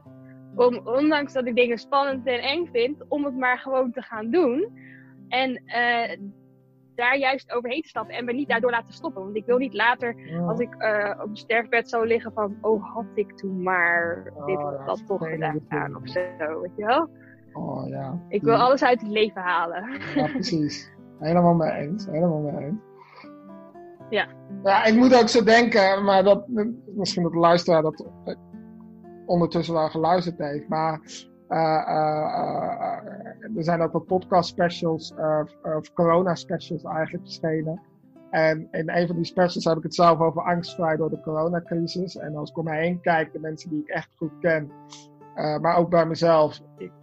Om, ondanks dat ik dingen spannend en eng vind, om het maar gewoon te gaan doen. En eh, daar juist overheen te stappen en me niet daardoor laten stoppen. Want ik wil niet later, als ik eh, op een sterfbed zou liggen, van oh had ik toen maar dit Oh, of ja, dat toch gedaan of zo, weet je wel. Oh ja. Ik wil alles uit het leven halen. Ja, precies. Helemaal mee eens. Helemaal mee eens. Ja. Ja, ik moet ook zo denken, maar dat, misschien dat de luisteraar dat eh, ondertussen wel geluisterd heeft. Maar eh, eh, er zijn ook wat podcast specials, of corona specials eigenlijk verschenen. En in een van die specials heb ik het zelf over angstvrij door de coronacrisis. En als ik om me heen kijk, de mensen die ik echt goed ken, maar ook bij mezelf.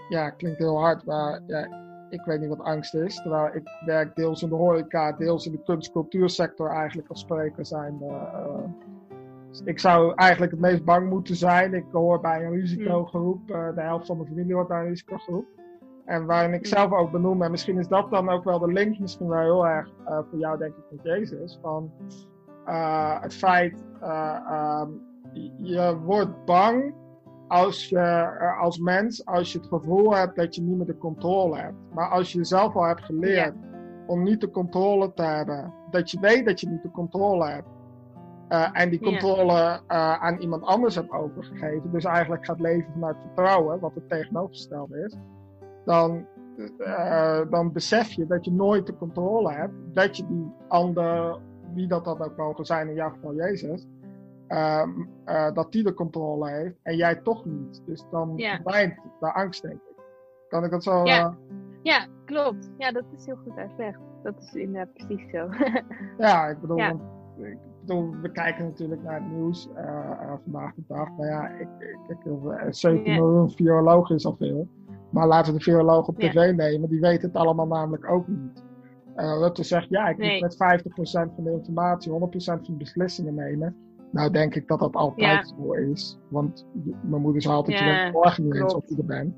Ja, klinkt heel hard, maar ja, ik weet niet wat angst is. Terwijl ik werk deels in de horeca, deels in de kunst- en cultuursector eigenlijk als spreker zijn. eh, dus ik zou eigenlijk het meest bang moeten zijn. Ik hoor bij een risicogroep. eh, de helft van mijn familie hoort bij een risicogroep. En waarin ik zelf ook benoem, en misschien is dat dan ook wel de link, misschien wel heel erg eh, voor jou denk ik met Jezus. Van eh, het feit, eh, ehm, je wordt bang als je eh, als mens, als je het gevoel hebt dat je niet meer de controle hebt. Maar als je zelf al hebt geleerd om niet de controle te hebben, dat je weet dat je niet de controle hebt. eh, en die Ja. controle eh, aan iemand anders hebt overgegeven. Dus eigenlijk gaat leven vanuit vertrouwen, wat het tegenovergestelde is. Dan, eh, dan besef je dat je nooit de controle hebt. Dat je die ander, wie dat dan ook mogen zijn, in jouw geval Jezus. Ehm, eh, dat die de controle heeft en jij toch niet. Dus dan Ja. verdwijnt de angst, denk ik. Kan ik dat zo... Ja. eh, Ja, klopt. Ja, dat is heel goed uitgelegd. Dat is inderdaad precies zo. [LAUGHS] Ja, ik bedoel, Ja. want ik bedoel, we kijken natuurlijk naar het nieuws eh, vandaag de dag. Maar ja, ik, ik, ik, eh, 7 Ja. miljoen virologen is al veel. Maar laten we de viroloog op tv nemen, die weten het allemaal namelijk ook niet. Eh Rutte zegt, ja, ik Nee. moet met 50% van de informatie 100% van de beslissingen nemen. Nou denk ik dat dat altijd zo is. Want je- mijn moeder zei altijd, je Ja, bent morgen niet eens of je er bent.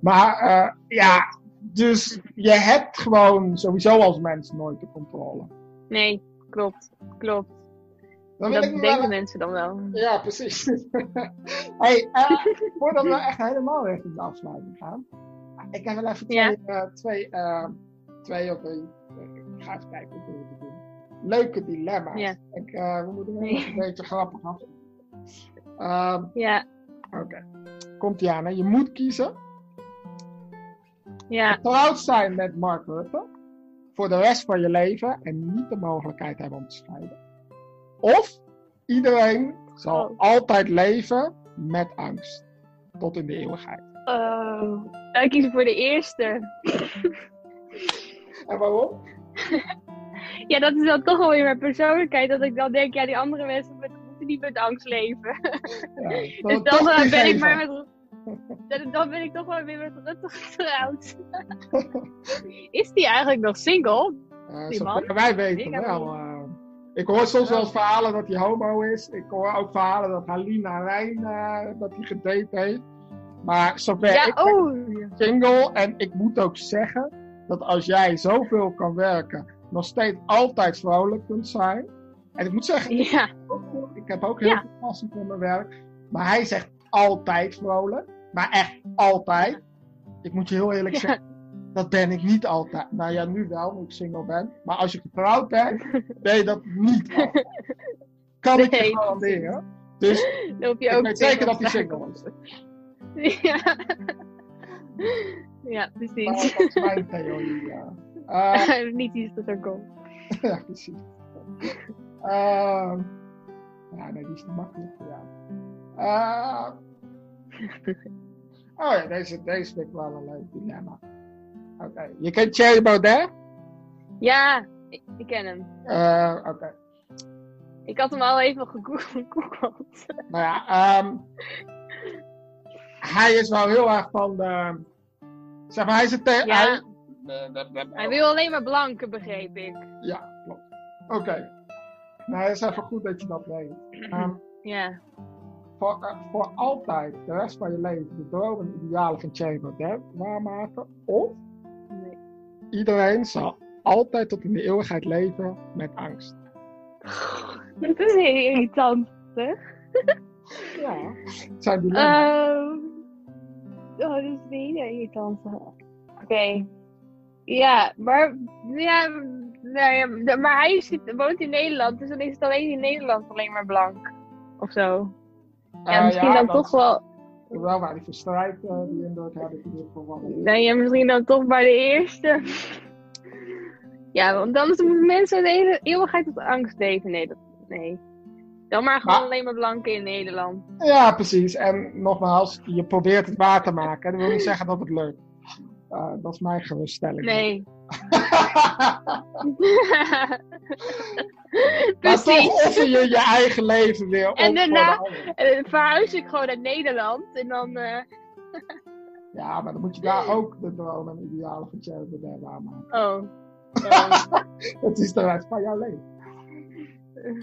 Maar eh, ja, dus je hebt gewoon sowieso als mens nooit de controle. Nee, klopt. Klopt. Dan dat ik denken wel- mensen dan wel. Ja, precies. [LAUGHS] hey, eh, voordat we echt helemaal richting de afsluiting gaan. Ik heb wel even twee, Ja. twee, eh, twee of drie. Ik ga even kijken hoe we het doen. Leuke dilemma's. Ja. Ik, eh, we moeten Nee. een beetje grappig af. Ehm, Ja, Oké. Komt ie aan. Hè? Je moet kiezen. ja. Getrouwd zijn met Mark Rutte. Voor de rest van je leven. En niet de mogelijkheid hebben om te scheiden. Of iedereen zal Oh. altijd leven met angst. Tot in de eeuwigheid. Oh, ik kies voor de eerste. En waarom? [LAUGHS] Ja, dat is dan toch wel weer mijn persoonlijkheid. Dat ik dan denk, ja, die andere mensen moeten niet met angst leven. Ja, [LAUGHS] Dus dan eh, ben ik maar met... Dan, dan ben ik toch wel weer met Rutte getrouwd. [LAUGHS] Is die eigenlijk nog single? Die man. wij weten Ik wel. eh. ik hoor soms wel eens verhalen dat hij homo is. Ik hoor ook verhalen dat Halina Rijn dat hij gedate heeft. Maar zover Ja, ik oh. single. En ik moet ook zeggen dat als jij zoveel kan werken, nog steeds altijd vrolijk kunt zijn. En ik moet zeggen, Ja, ik heb ook heel Ja. veel passie voor mijn werk. Maar hij zegt altijd vrolijk. Maar echt altijd. Ik moet je heel eerlijk Ja. zeggen, dat ben ik niet altijd. Nou ja, nu wel, nu ik single ben. Maar als je getrouwd bent, ben je dat niet altijd. [LAUGHS] Kan ik je garanderen. Dus dan je ik ook weet zeker dat hij single is. [LAUGHS] Ja. Ja, Maar precies. dat is mijn theorie, ja. [LAUGHS] Eh, Niet iets dat er komt. [LAUGHS] ja, precies. Ehm, ja, nee, die is te makkelijk voor jou. Eh, oh ja, deze, deze vind ik wel een leuk dilemma. Oké, je kent Thierry Baudet? Ja, ik, ik ken hem. Eh, Oké, Ik had hem al even gegoogeld. [LAUGHS] nou ja, ehm, hij is wel heel erg van de, zeg maar, hij is te- Ja. hij- de- de- de- Hij wil alleen maar blanken, begreep ik. Ja, klopt. Oké. nou, het is even goed dat je dat weet. [CLEARS THROAT] Ehm, Ja. voor, eh, voor altijd, de rest van je leven, de dromen en idealen van Thierry Baudet waarmaken. Of Nee. iedereen zal altijd tot in de eeuwigheid leven met angst. [LAUGHS] Dat is heel irritant. hè? [LAUGHS] Ja, het zijn dilemma's. Ehm oh, dat is een hele irritante. Oké. Ja, maar, ja, nou ja, maar hij zit, woont in Nederland, dus dan is het alleen in Nederland alleen maar blank. Of zo. Ja, Eh, misschien dan toch wel. Wel waar die verstrijd eh, die in Noord heb ik in ieder geval wel. Nee, ja, misschien dan toch bij de eerste. Ja, want anders moeten mensen de hele eeuwigheid tot angst leven. Nee, dat, nee. Dan maar gewoon Maar- alleen maar blanken in Nederland. Ja, precies. En nogmaals, je probeert het waar te maken. Dat wil niet zeggen dat het lukt. Eh, dat is mijn geruststelling. Nee. [LAUGHS] [LAUGHS] maar toch offer je je eigen leven weer op En daarna- dan verhuis ik gewoon naar Nederland. En dan. eh, [LAUGHS] Ja, maar dan moet je daar ook de dromen en idealen van Thierry Baudet waarmaken. Oh. Ja. Het is de rest van jouw leven.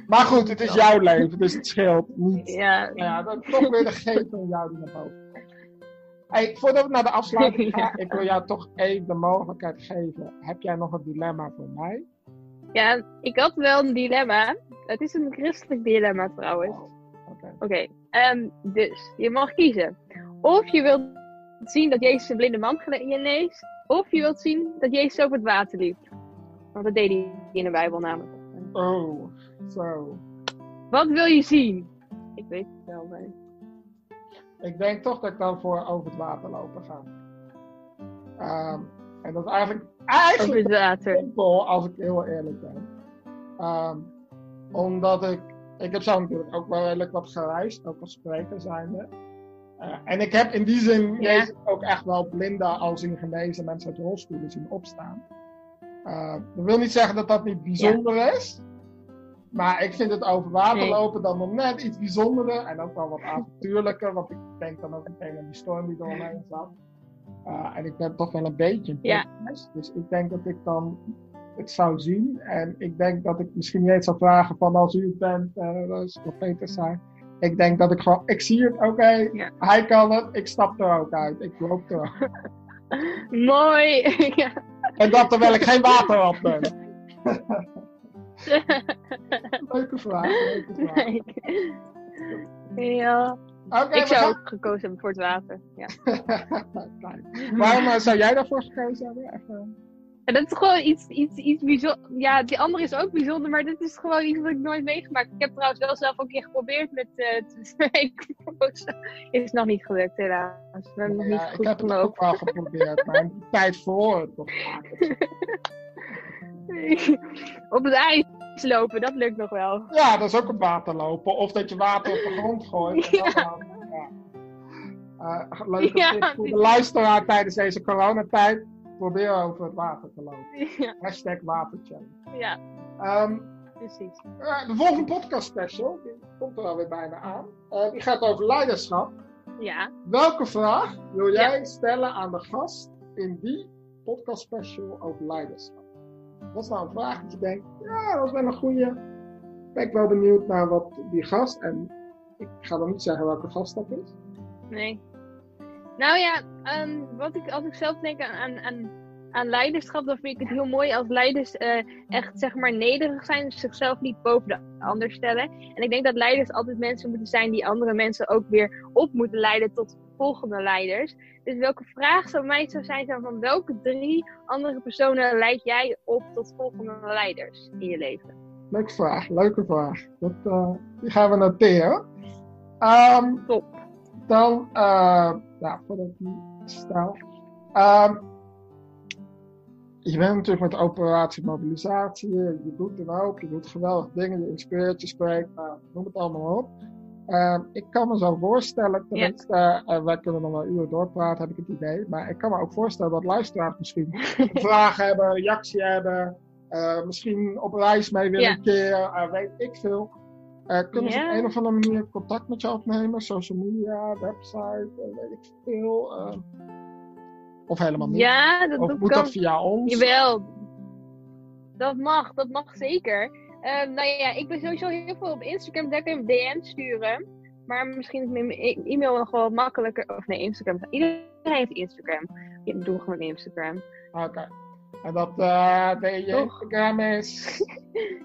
Maar goed, het is jouw leven, dus het scheelt niet. ja. Nou ja, dan toch weer de geest van jou die naar boven. Hey, voordat we naar de afsluiting [LAUGHS] gaan, ik wil jou toch even de mogelijkheid geven. Heb jij nog een dilemma voor mij? ja, ik had wel een dilemma. Het is een christelijk dilemma trouwens. Oké. Oké, ehm, dus je mag kiezen. Of je wilt zien dat Jezus een blinde man geneest. Of je wilt zien dat Jezus over het water liep. Want dat deed hij in de Bijbel namelijk. Oh, zo. Wat wil je zien? Ik weet het wel. Maar... Ik denk toch dat ik dan voor over het water lopen ga. Ehm, en dat is eigenlijk, eigenlijk water. simpel, als ik heel eerlijk ben. Ehm, omdat ik, ik heb zo natuurlijk ook wel redelijk wat gereisd, ook als spreker zijnde. Eh, en ik heb in die zin Ja. Ook echt wel blinden als in genezen mensen uit rolstoelen zien opstaan. Eh, dat wil niet zeggen dat dat niet bijzonder is. Maar ik vind het over water lopen dan nog net iets bijzonderder. En ook wel wat avontuurlijker. Want ik denk dan ook meteen aan die storm die er omheen zat. Eh, en ik ben toch wel een beetje een Ja. Dus ik denk dat ik dan het zou zien. En ik denk dat ik misschien niet eens zou vragen van als u het bent, eh dat is wat Peter zei. Ik denk dat ik gewoon, ik zie het, oké, Ja. hij kan het, ik stap er ook uit. Ik loop er ook. [LAUGHS] Mooi. [LAUGHS] ja. En dat terwijl ik geen water had. [LAUGHS] [LAUGHS] Leuke vraag, leuke vraag. ja. Oké, Ik zou gaan- ook gekozen hebben voor het water. Ja. [LAUGHS] Waarom eh, zou jij daarvoor gekozen hebben? Even- En dat is gewoon iets, iets, iets bijzonder. Ja, die andere is ook bijzonder, maar dit is gewoon iets wat ik nooit meegemaakt. Ik heb trouwens wel zelf ook een keer geprobeerd met eh te spreken. [LAUGHS] is nog niet gelukt, helaas. We hebben nog Ja, niet ik goed heb het ook wel geprobeerd, maar tijd voor het nog maken. [LAUGHS] Op het ijs lopen, dat lukt nog wel. Ja, dat is ook op water lopen. Of dat je water op de grond gooit. [LAUGHS] en dan, ja. Eh, leuke Ja, tip voor de luisteraar tijdens deze coronatijd. Probeer over het water te lopen. [LAUGHS] Ja, Hashtag waterchallenge. ja Ehm, precies. eh, de volgende podcast special, die komt er alweer bijna aan. Eh, die gaat over leiderschap. Ja, Welke vraag wil jij stellen aan de gast in die podcast special over leiderschap? Dat is nou een vraag dat je denkt, ja, dat is wel een goeie. Ben ik wel benieuwd naar wat die gast, en ik ga dan niet zeggen welke gast dat is. nee. Nou ja, ehm, wat ik, als ik zelf denk aan, aan, aan, aan leiderschap, dan vind ik het heel mooi als leiders eh, echt zeg maar nederig zijn, dus zichzelf niet boven de ander stellen. En ik denk dat leiders altijd mensen moeten zijn die andere mensen ook weer op moeten leiden tot volgende leiders. Dus welke vraag zou mij zou zijn van welke drie andere personen leid jij op tot volgende leiders in je leven? Leuke vraag, leuke vraag. Dat, eh, die gaan we noteren. Ehm, Top. Dan, eh nou, voordat ik die stel. Ehm, je bent natuurlijk met operatie mobilisatie, je doet een hoop, je doet geweldige dingen, je inspireert, je spreekt, nou, noem het allemaal op. Ehm, ik kan me zo voorstellen, tenminste, eh, wij kunnen nog wel uren doorpraten, heb ik het idee, maar ik kan me ook voorstellen dat luisteraars misschien [LAUGHS] vragen hebben, reactie hebben, eh, misschien op reis mee willen Ja. een keer, eh, weet ik veel. Kunnen ze op een of andere manier contact met je opnemen? Social media, website, weet ik veel. of helemaal niet? Ja, dat, of dat moet kan. dat via ons? Jawel. Dat mag, dat mag zeker. Ehm, nou ja, ik ben sowieso heel veel op Instagram. Daar kun je me DM sturen. Maar misschien is mijn e- e-mail nog wel makkelijker. Of nee, Instagram. Iedereen heeft Instagram. Ik doe gewoon Instagram. Oké. En dat eh de je? Instagram is. [LAUGHS]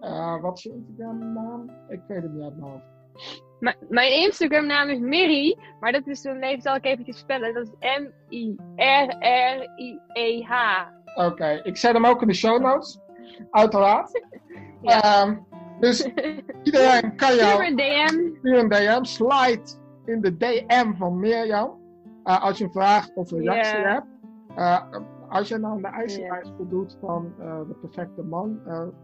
Eh, wat is je Instagram naam? Ik weet het niet uit mijn hoofd. M- mijn Instagram naam is Miri. Maar dat is dan even, zal ik eventjes spellen. Dat is M-I-R-R-I-E-H. Oké, ik zet hem ook in de show notes. Uiteraard. Ja. Ehm, dus [LAUGHS] iedereen kan Stuur jou me een DM. stuur een DM, slide in de DM van Mirjam. Eh, als je een vraag of reactie hebt. Eh, als je nou aan de eisenlijst voldoet van eh, de perfecte man,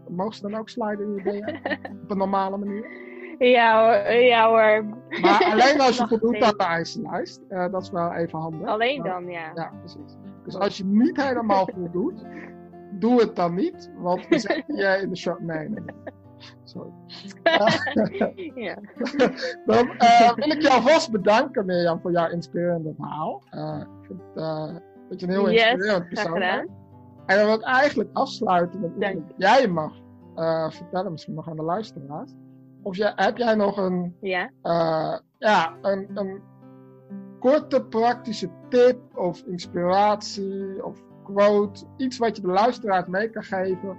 mogen ze dan ook sliden in je DM? [LAUGHS] op een normale manier. Ja hoor. Ja, hoor. Maar alleen als je voldoet aan de eisenlijst. Dat is wel even handig. Alleen dan, ja. Ja, precies. Dus als je niet helemaal voldoet, [LAUGHS] doe het dan niet. Want we zetten je in de show. Nee, nee. nee. Sorry. [LAUGHS] ja. [LAUGHS] Dan eh, wil ik jou vast bedanken, Mirjam, voor jouw inspirerende verhaal. Eh, ik vind dat je een heel Yes, inspirerend persoon bent. En dan wil ik eigenlijk afsluiten met Dank. jij mag vertellen, misschien nog aan de luisteraars. Of jij, heb jij nog een, Ja. ja, een, een korte praktische tip of inspiratie of quote, iets wat je de luisteraars mee kan geven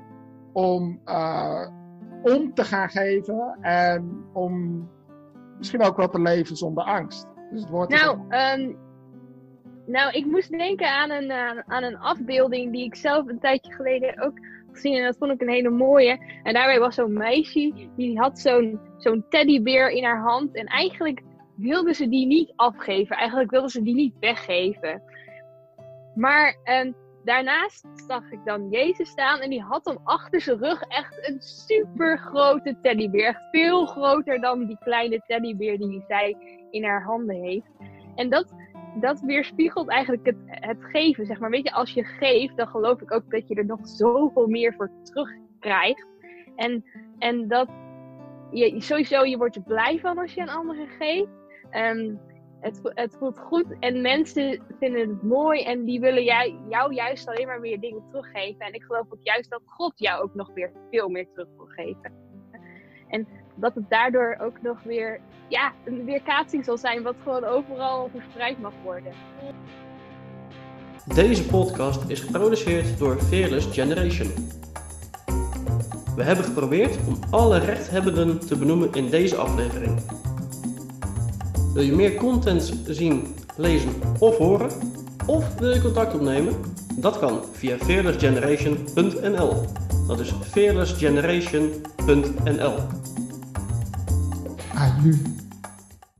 om eh, om te gaan geven en om misschien ook wel te leven zonder angst. Dus het woord Nou, ehm, nou, ik moest denken aan een, aan, aan een afbeelding die ik zelf een tijdje geleden ook gezien en dat vond ik een hele mooie. En daarbij was zo'n meisje die had zo'n zo'n teddybeer in haar hand en eigenlijk wilde ze die niet afgeven. Eigenlijk wilde ze die niet weggeven. Maar ehm, daarnaast zag ik dan Jezus staan en die had dan achter zijn rug echt een super grote teddybeer. Veel groter dan die kleine teddybeer die zij in haar handen heeft. En dat, dat weerspiegelt eigenlijk het, het geven, zeg maar. Weet je, als je geeft, dan geloof ik ook dat je er nog zoveel meer voor terugkrijgt. En, en dat je sowieso, je wordt er blij van als je aan anderen geeft. Ehm, het, het voelt goed en mensen vinden het mooi en die willen jij, jou juist alleen maar weer dingen teruggeven. En ik geloof ook juist dat God jou ook nog weer veel meer terug wil geven. En dat het daardoor ook nog weer ja, een weerkaatsing zal zijn, wat gewoon overal verspreid mag worden. Deze podcast is geproduceerd door Fearless Generation. We hebben geprobeerd om alle rechthebbenden te benoemen in deze aflevering. Wil je meer content zien, lezen of horen? Of wil je contact opnemen? Dat kan via fearlessgeneration.nl. Dat is fearlessgeneration.nl. Aju.